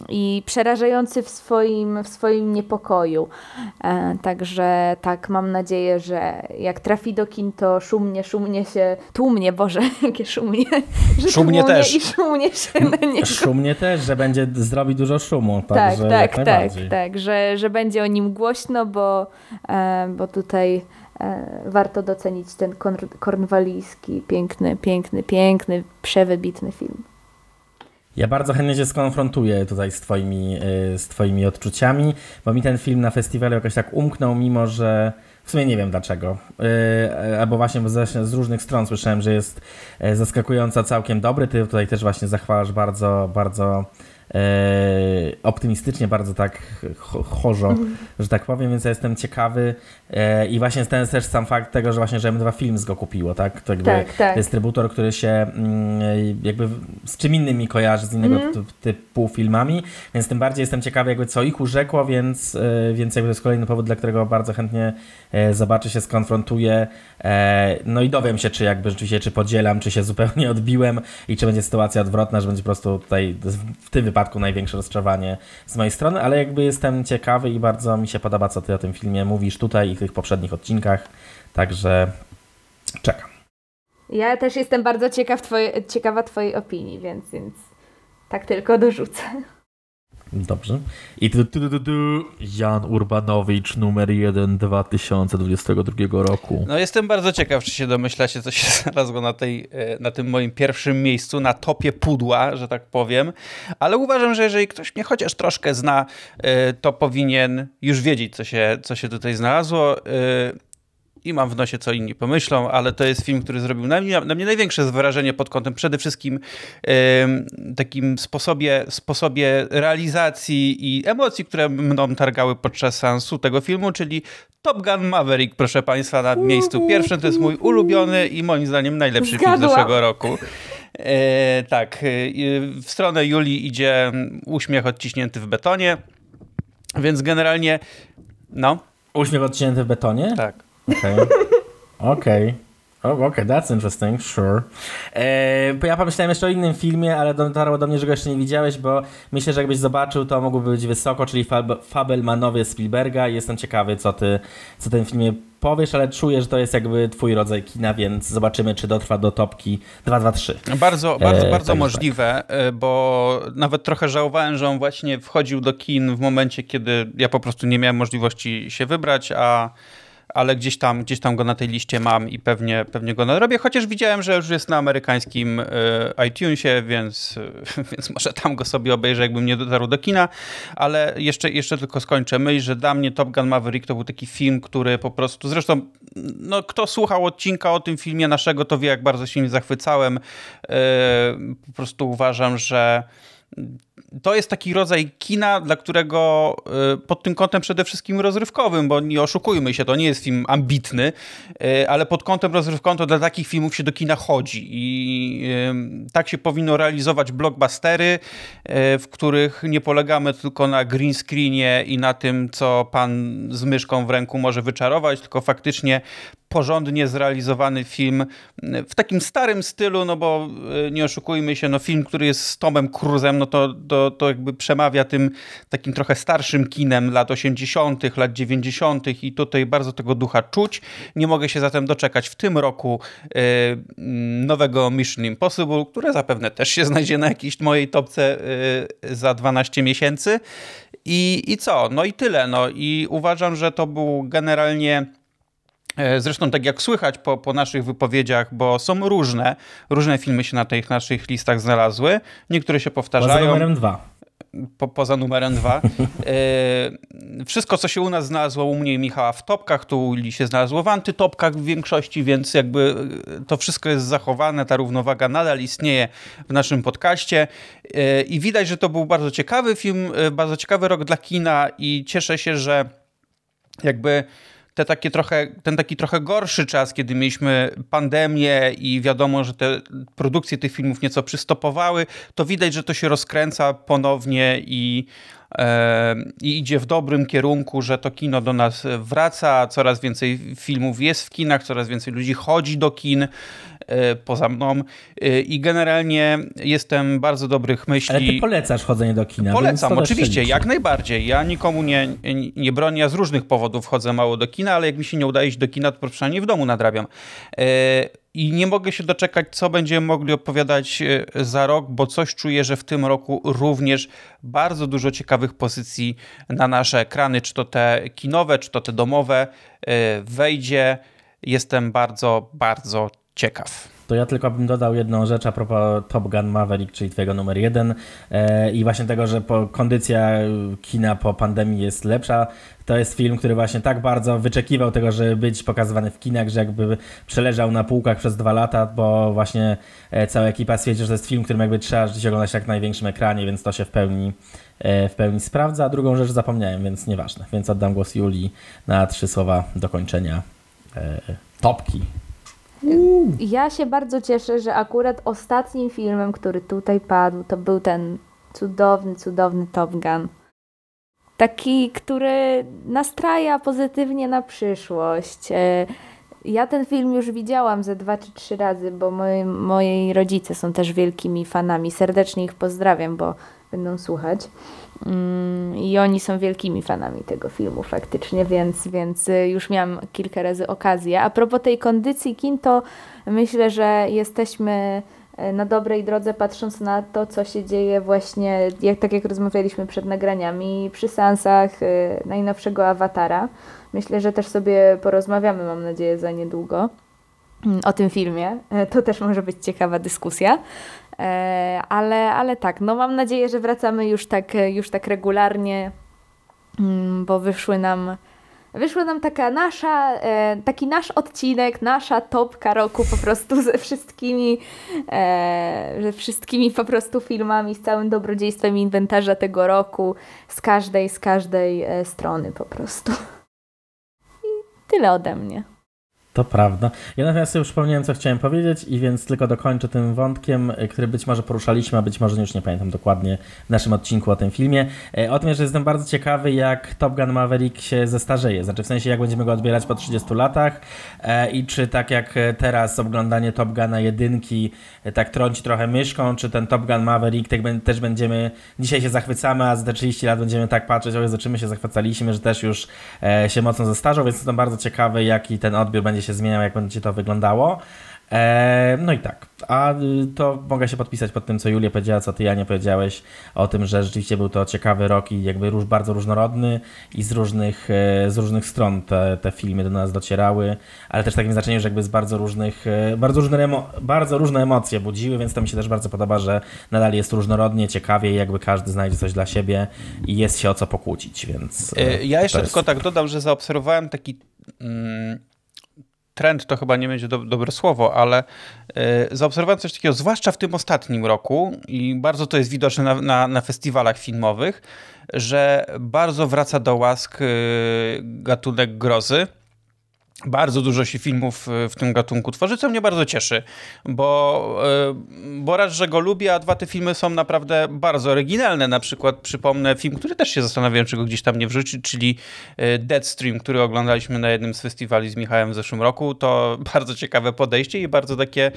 i przerażający w swoim, w swoim niepokoju. E, także tak, mam nadzieję, że jak trafi do kin, to szumnie, szumnie się, tłumnie, Boże, [LAUGHS] jakie szumnie. Że szumnie też. I szumnie się na niego. [LAUGHS] Szumnie też, że będzie zrobić dużo szumu. Tak, tak, tak, tak, że, że będzie o nim głośno, bo, e, bo tutaj E, warto docenić ten kornwalijski, piękny, piękny, piękny, przewybitny film. Ja bardzo chętnie się skonfrontuję tutaj z twoimi, e, z twoimi odczuciami, bo mi ten film na festiwalu jakoś tak umknął, mimo że w sumie nie wiem dlaczego. E, albo właśnie z różnych stron słyszałem, że jest zaskakująco całkiem dobry. Ty tutaj też właśnie zachwalasz bardzo, bardzo e, optymistycznie, bardzo tak chorzo, mm. że tak powiem, więc ja jestem ciekawy e, i właśnie ten też sam fakt tego, że właśnie, że M2 Films go kupiło, tak? To jakby tak, tak. dystrybutor, który się mm, jakby z czym innym mi kojarzy, z innego mm. typu filmami, więc tym bardziej jestem ciekawy jakby co ich urzekło, więc, e, więc jakby to jest kolejny powód, dla którego bardzo chętnie e, zobaczę się, skonfrontuję, e, no i dowiem się, czy jakby rzeczywiście, czy podzielam, czy się zupełnie [LAUGHS] odbiłem i czy będzie sytuacja odwrotna, że będzie po prostu tutaj w tym wypadku przypadku największe rozczarowanie z mojej strony, ale jakby jestem ciekawy i bardzo mi się podoba, co ty o tym filmie mówisz tutaj i w tych poprzednich odcinkach, także czekam. Ja też jestem bardzo ciekaw twoje, ciekawa twojej opinii, więc, więc tak tylko dorzucę. Dobrze. I tu, tu, tu, tu, Jan Urbanowicz numer 1 2022 roku. No jestem bardzo ciekaw, czy się domyślacie, co się [LAUGHS] znalazło na, tej, e, na tym moim pierwszym miejscu, na topie pudła, że tak powiem. Ale uważam, że jeżeli ktoś mnie chociaż troszkę zna, e, to powinien już wiedzieć, co się, co się tutaj znalazło. I mam w nosie, co inni pomyślą, ale to jest film, który zrobił na mnie, na mnie największe wrażenie pod kątem przede wszystkim takim sposobie, sposobie realizacji i emocji, które mną targały podczas sensu tego filmu, czyli Top Gun Maverick, proszę Państwa, na miejscu pierwszym. To jest mój ulubiony i moim zdaniem najlepszy Zgadła. film zeszłego roku. E, tak, e, w stronę Julii idzie uśmiech odciśnięty w betonie, więc generalnie, no. Uśmiech odciśnięty w betonie? Tak. Okej. Okay. Okej. Okay. Oh, okay, that's interesting, sure. Eee, ja pomyślałem jeszcze o innym filmie, ale dotarło do mnie, że go jeszcze nie widziałeś, bo myślę, że jakbyś zobaczył, to mógłby być wysoko, czyli Fab Fabelmanowie Spielberga jestem ciekawy, co ty, co ten filmie powiesz, ale czuję, że to jest jakby twój rodzaj kina, więc zobaczymy, czy dotrwa do topki 223. Bardzo, bardzo, e, bardzo możliwe, tak. bo nawet trochę żałowałem, że on właśnie wchodził do kin w momencie, kiedy ja po prostu nie miałem możliwości się wybrać, a ale gdzieś tam, gdzieś tam go na tej liście mam i pewnie, pewnie go nadrobię, chociaż widziałem, że już jest na amerykańskim y, iTunesie, więc, [LAUGHS] więc może tam go sobie obejrzę, jakbym nie dotarł do kina, ale jeszcze, jeszcze tylko skończę myśl, że dla mnie Top Gun Maverick to był taki film, który po prostu, zresztą no, kto słuchał odcinka o tym filmie naszego, to wie, jak bardzo się nim zachwycałem. Y, po prostu uważam, że to jest taki rodzaj kina, dla którego y, pod tym kątem przede wszystkim rozrywkowym, bo nie oszukujmy się, to nie jest film ambitny, y, ale pod kątem rozrywkowym to dla takich filmów się do kina chodzi. I y, tak się powinno realizować blockbustery, w których nie polegamy tylko na green screenie i na tym, co pan z myszką w ręku może wyczarować, tylko faktycznie porządnie zrealizowany film w takim starym stylu, no bo nie oszukujmy się, no film, który jest z Tomem Cruzem, no to, to, to jakby przemawia tym takim trochę starszym kinem lat 80., lat 90. i tutaj bardzo tego ducha czuć. Nie mogę się zatem doczekać w tym roku e, nowego Mission Impossible, które zapewne też się znajdzie na jakiejś mojej topce e, za 12 miesięcy. I, I co? No i tyle. No i uważam, że to był generalnie zresztą tak jak słychać po, po naszych wypowiedziach, bo są różne, różne filmy się na tych naszych listach znalazły. Niektóre się powtarzają. Poza numerem dwa. Po, poza numerem dwa. [LAUGHS] E, wszystko, co się u nas znalazło, u mnie i Michała w topkach, tu u Li się znalazło w antytopkach w większości, więc jakby e, to wszystko jest zachowane, ta równowaga nadal istnieje w naszym podcaście i widać, że to był bardzo ciekawy film, bardzo ciekawy rok dla kina i cieszę się, że jakby te takie trochę, ten taki trochę gorszy czas, kiedy mieliśmy pandemię i wiadomo, że te produkcje tych filmów nieco przystopowały, to widać, że to się rozkręca ponownie i, e, i idzie w dobrym kierunku, że to kino do nas wraca, coraz więcej filmów jest w kinach, coraz więcej ludzi chodzi do kin. E, poza mną e, i generalnie jestem bardzo dobrych myśli. Ale ty polecasz chodzenie do kina. Polecam, oczywiście, jak najbardziej. Ja nikomu nie, nie bronię, ja z różnych powodów chodzę mało do kina, ale jak mi się nie udaje iść do kina, to przynajmniej w domu nadrabiam. E, I nie mogę się doczekać, co będziemy mogli opowiadać za rok, bo coś czuję, że w tym roku również bardzo dużo ciekawych pozycji na nasze ekrany, czy to te kinowe, czy to te domowe, wejdzie. Jestem bardzo, bardzo ciekaw. To ja tylko bym dodał jedną rzecz a propos Top Gun Maverick, czyli twojego numer jeden e, i właśnie tego, że po, kondycja kina po pandemii jest lepsza. To jest film, który właśnie tak bardzo wyczekiwał tego, żeby być pokazywany w kinach, że jakby przeleżał na półkach przez dwa lata, bo właśnie e, cała ekipa stwierdzi, że to jest film, którym jakby trzeba żyć oglądać jak na największym ekranie, więc to się w pełni, e, w pełni sprawdza. A drugą rzecz zapomniałem, więc nieważne. Więc oddam głos Julii na trzy słowa dokończenia topki ja się bardzo cieszę, że akurat ostatnim filmem, który tutaj padł, to był ten cudowny, cudowny Top Gun. Taki, który nastraja pozytywnie na przyszłość. E, ja ten film już widziałam ze dwa czy trzy razy, bo moi, moi rodzice są też wielkimi fanami. Serdecznie ich pozdrawiam, bo będą słuchać. Mm, I oni są wielkimi fanami tego filmu faktycznie, więc, więc y, już miałam kilka razy okazję. A propos tej kondycji kin, to myślę, że jesteśmy y, na dobrej drodze, patrząc na to, co się dzieje właśnie, jak, tak jak rozmawialiśmy przed nagraniami, przy seansach y, najnowszego awatara. Myślę, że też sobie porozmawiamy, mam nadzieję, za niedługo mm, o tym filmie. To też może być ciekawa dyskusja. E, ale, ale tak, no mam nadzieję, że wracamy już tak, już tak regularnie, mm, bo wyszły nam wyszła nam taka nasza, e, taki nasz odcinek, nasza topka roku po prostu ze wszystkimi, e, ze wszystkimi po prostu filmami, z całym dobrodziejstwem inwentarza tego roku, z każdej, z każdej strony po prostu. I tyle ode mnie. To prawda. Ja natomiast sobie przypomniałem, co chciałem powiedzieć i więc tylko dokończę tym wątkiem, który być może poruszaliśmy, a być może już nie pamiętam dokładnie w naszym odcinku o tym filmie. E, o tym, że jestem bardzo ciekawy, jak Top Gun Maverick się zestarzeje. Znaczy w sensie, jak będziemy go odbierać po 30 latach e, i czy tak jak teraz oglądanie Top Guna jedynki e, tak trąci trochę myszką, czy ten Top Gun Maverick tak też będziemy, dzisiaj się zachwycamy, a za 30 lat będziemy tak patrzeć, o Jezu, my się zachwycaliśmy, że też już się mocno zestarzał, więc jestem bardzo ciekawy, jaki ten odbiór będzie się zmieniał, jak będzie to wyglądało. E, no i tak, a y, to mogę się podpisać pod tym, co Julia powiedziała, co ty, Janie, powiedziałeś o tym, że rzeczywiście był to ciekawy rok i jakby róż, bardzo różnorodny i z różnych, e, z różnych stron te, te filmy do nas docierały, ale też w takim znaczeniu, że jakby z bardzo różnych, e, bardzo różne, bardzo różne emocje budziły, więc to mi się też bardzo podoba, że nadal jest różnorodnie, ciekawie i jakby każdy znajdzie coś dla siebie i jest się o co pokłócić, więc... Ja jeszcze tylko tak dodam, że zaobserwowałem taki... Mm trend to chyba nie będzie do, dobre słowo, ale y, zaobserwowałem coś takiego, zwłaszcza w tym ostatnim roku i bardzo to jest widoczne na, na, na festiwalach filmowych, że bardzo wraca do łask y, gatunek grozy. Bardzo dużo się filmów e, w tym gatunku tworzy, co mnie bardzo cieszy, bo, e, bo raz, że go lubię, a dwa te filmy są naprawdę bardzo oryginalne. Na przykład przypomnę film, który też się zastanawiałem, czy go gdzieś tam nie wrzucić, czyli e, Deadstream, który oglądaliśmy na jednym z festiwali z Michałem w zeszłym roku. To [LAUGHS] bardzo ciekawe podejście i bardzo takie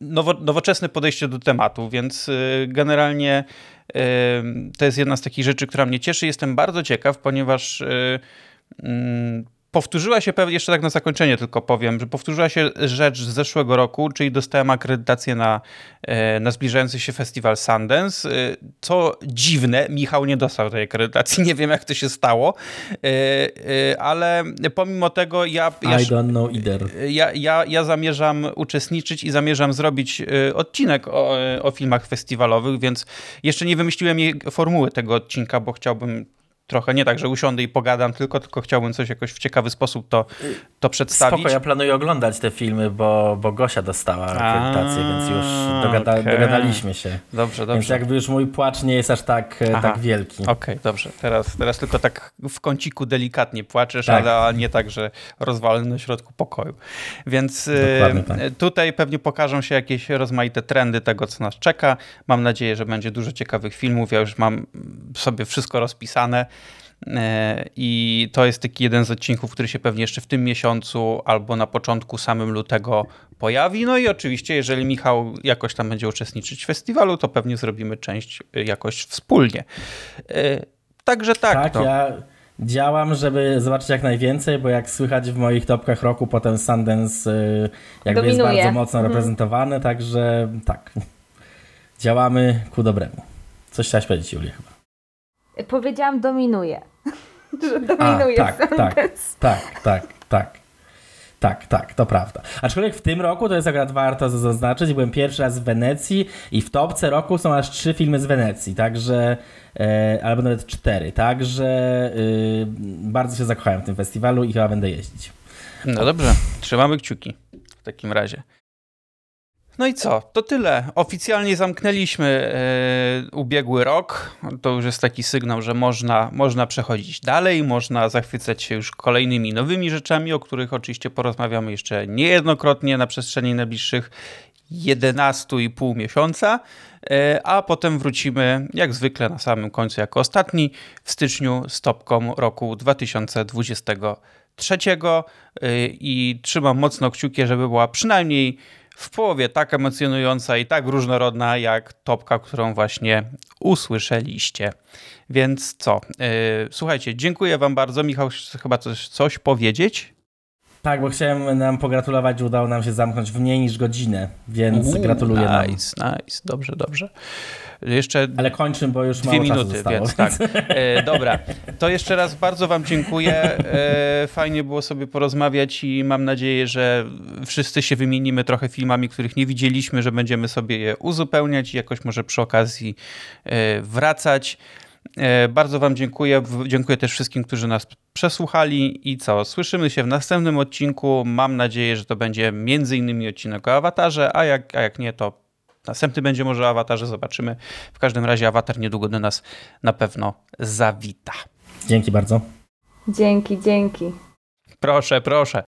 nowo, nowoczesne podejście do tematu, więc generalnie to jest jedna z takich rzeczy, która mnie cieszy. Jestem bardzo ciekaw, ponieważ mm, powtórzyła się, jeszcze tak na zakończenie tylko powiem, że powtórzyła się rzecz z zeszłego roku, czyli dostałem akredytację na, e, na zbliżający się festiwal Sundance. E, co dziwne, Michał nie dostał tej akredytacji, [LAUGHS] nie wiem jak to się stało, e, ale pomimo tego ja... ja I don't know either. Ja, ja, ja zamierzam uczestniczyć i zamierzam zrobić odcinek o, o filmach festiwalowych, więc jeszcze nie wymyśliłem jej formuły tego odcinka, bo chciałbym trochę nie tak, że usiądę i pogadam tylko, tylko chciałbym coś jakoś w ciekawy sposób to, to przedstawić. Spoko, ja planuję oglądać te filmy, bo, bo Gosia dostała akredytację, więc już dogada, okay. dogadaliśmy się. Dobrze, dobrze. Więc jakby już mój płacz nie jest aż tak, tak wielki. Okej, okay, dobrze. Teraz, teraz tylko tak w kąciku delikatnie płaczesz, tak. ale nie tak, że rozwalę na środku pokoju. Więc y, tak. tutaj pewnie pokażą się jakieś rozmaite trendy tego, co nas czeka. Mam nadzieję, że będzie dużo ciekawych filmów. Ja już mam sobie wszystko rozpisane. E, I to jest taki jeden z odcinków, który się pewnie jeszcze w tym miesiącu albo na początku samym lutego pojawi. No i oczywiście, jeżeli Michał jakoś tam będzie uczestniczyć w festiwalu, to pewnie zrobimy część jakoś wspólnie. E, także tak. Tak, to... ja działam, żeby zobaczyć jak najwięcej, bo jak słychać w moich topkach roku, potem Sundance e, jakby Dominuje. jest bardzo mocno mhm. reprezentowany, także tak. Działamy ku dobremu. Coś chciałaś powiedzieć, Julia, chyba. Powiedziałam [LAUGHS] dominuje. że dominuje A, tak, tak, tak, tak, tak. Tak, tak, to prawda. Aczkolwiek w tym roku to jest akurat warto zaznaczyć, byłem pierwszy raz w Wenecji i w topce roku są aż trzy filmy z Wenecji, także, e, albo nawet cztery, także e, bardzo się zakochałem w tym festiwalu i chyba będę jeździć. No dobrze, trzymamy kciuki w takim razie. No i co? To tyle. Oficjalnie zamknęliśmy yy, ubiegły rok. To już jest taki sygnał, że można, można przechodzić dalej, można zachwycać się już kolejnymi nowymi rzeczami, o których oczywiście porozmawiamy jeszcze niejednokrotnie na przestrzeni najbliższych 11,5 miesiąca, e, a potem wrócimy jak zwykle na samym końcu jako ostatni w styczniu z topką roku 2023 e, i trzymam mocno kciuki, żeby była przynajmniej w połowie tak emocjonująca i tak różnorodna jak topka, którą właśnie usłyszeliście. Więc co? Yy, słuchajcie, dziękuję Wam bardzo. Michał, chyba coś, coś powiedzieć? Tak, bo chciałem nam pogratulować, że udało nam się zamknąć w mniej niż godzinę, więc Uuu, gratuluję nice, nam. Nice, dobrze, dobrze. Jeszcze Ale kończymy, bo już dwie minuty, zostało, więc tak. E, dobra, to jeszcze raz bardzo Wam dziękuję. E, fajnie było sobie porozmawiać i mam nadzieję, że wszyscy się wymienimy trochę filmami, których nie widzieliśmy, że będziemy sobie je uzupełniać i jakoś może przy okazji e, wracać. E, bardzo Wam dziękuję. Dziękuję też wszystkim, którzy nas przesłuchali. I co? Słyszymy się w następnym odcinku. Mam nadzieję, że to będzie między innymi odcinek o awatarze, a jak, a jak nie, to następny będzie może o awatarze. Zobaczymy. W każdym razie awatar niedługo do nas na pewno zawita. Dzięki bardzo. Dzięki, dzięki. Proszę, proszę.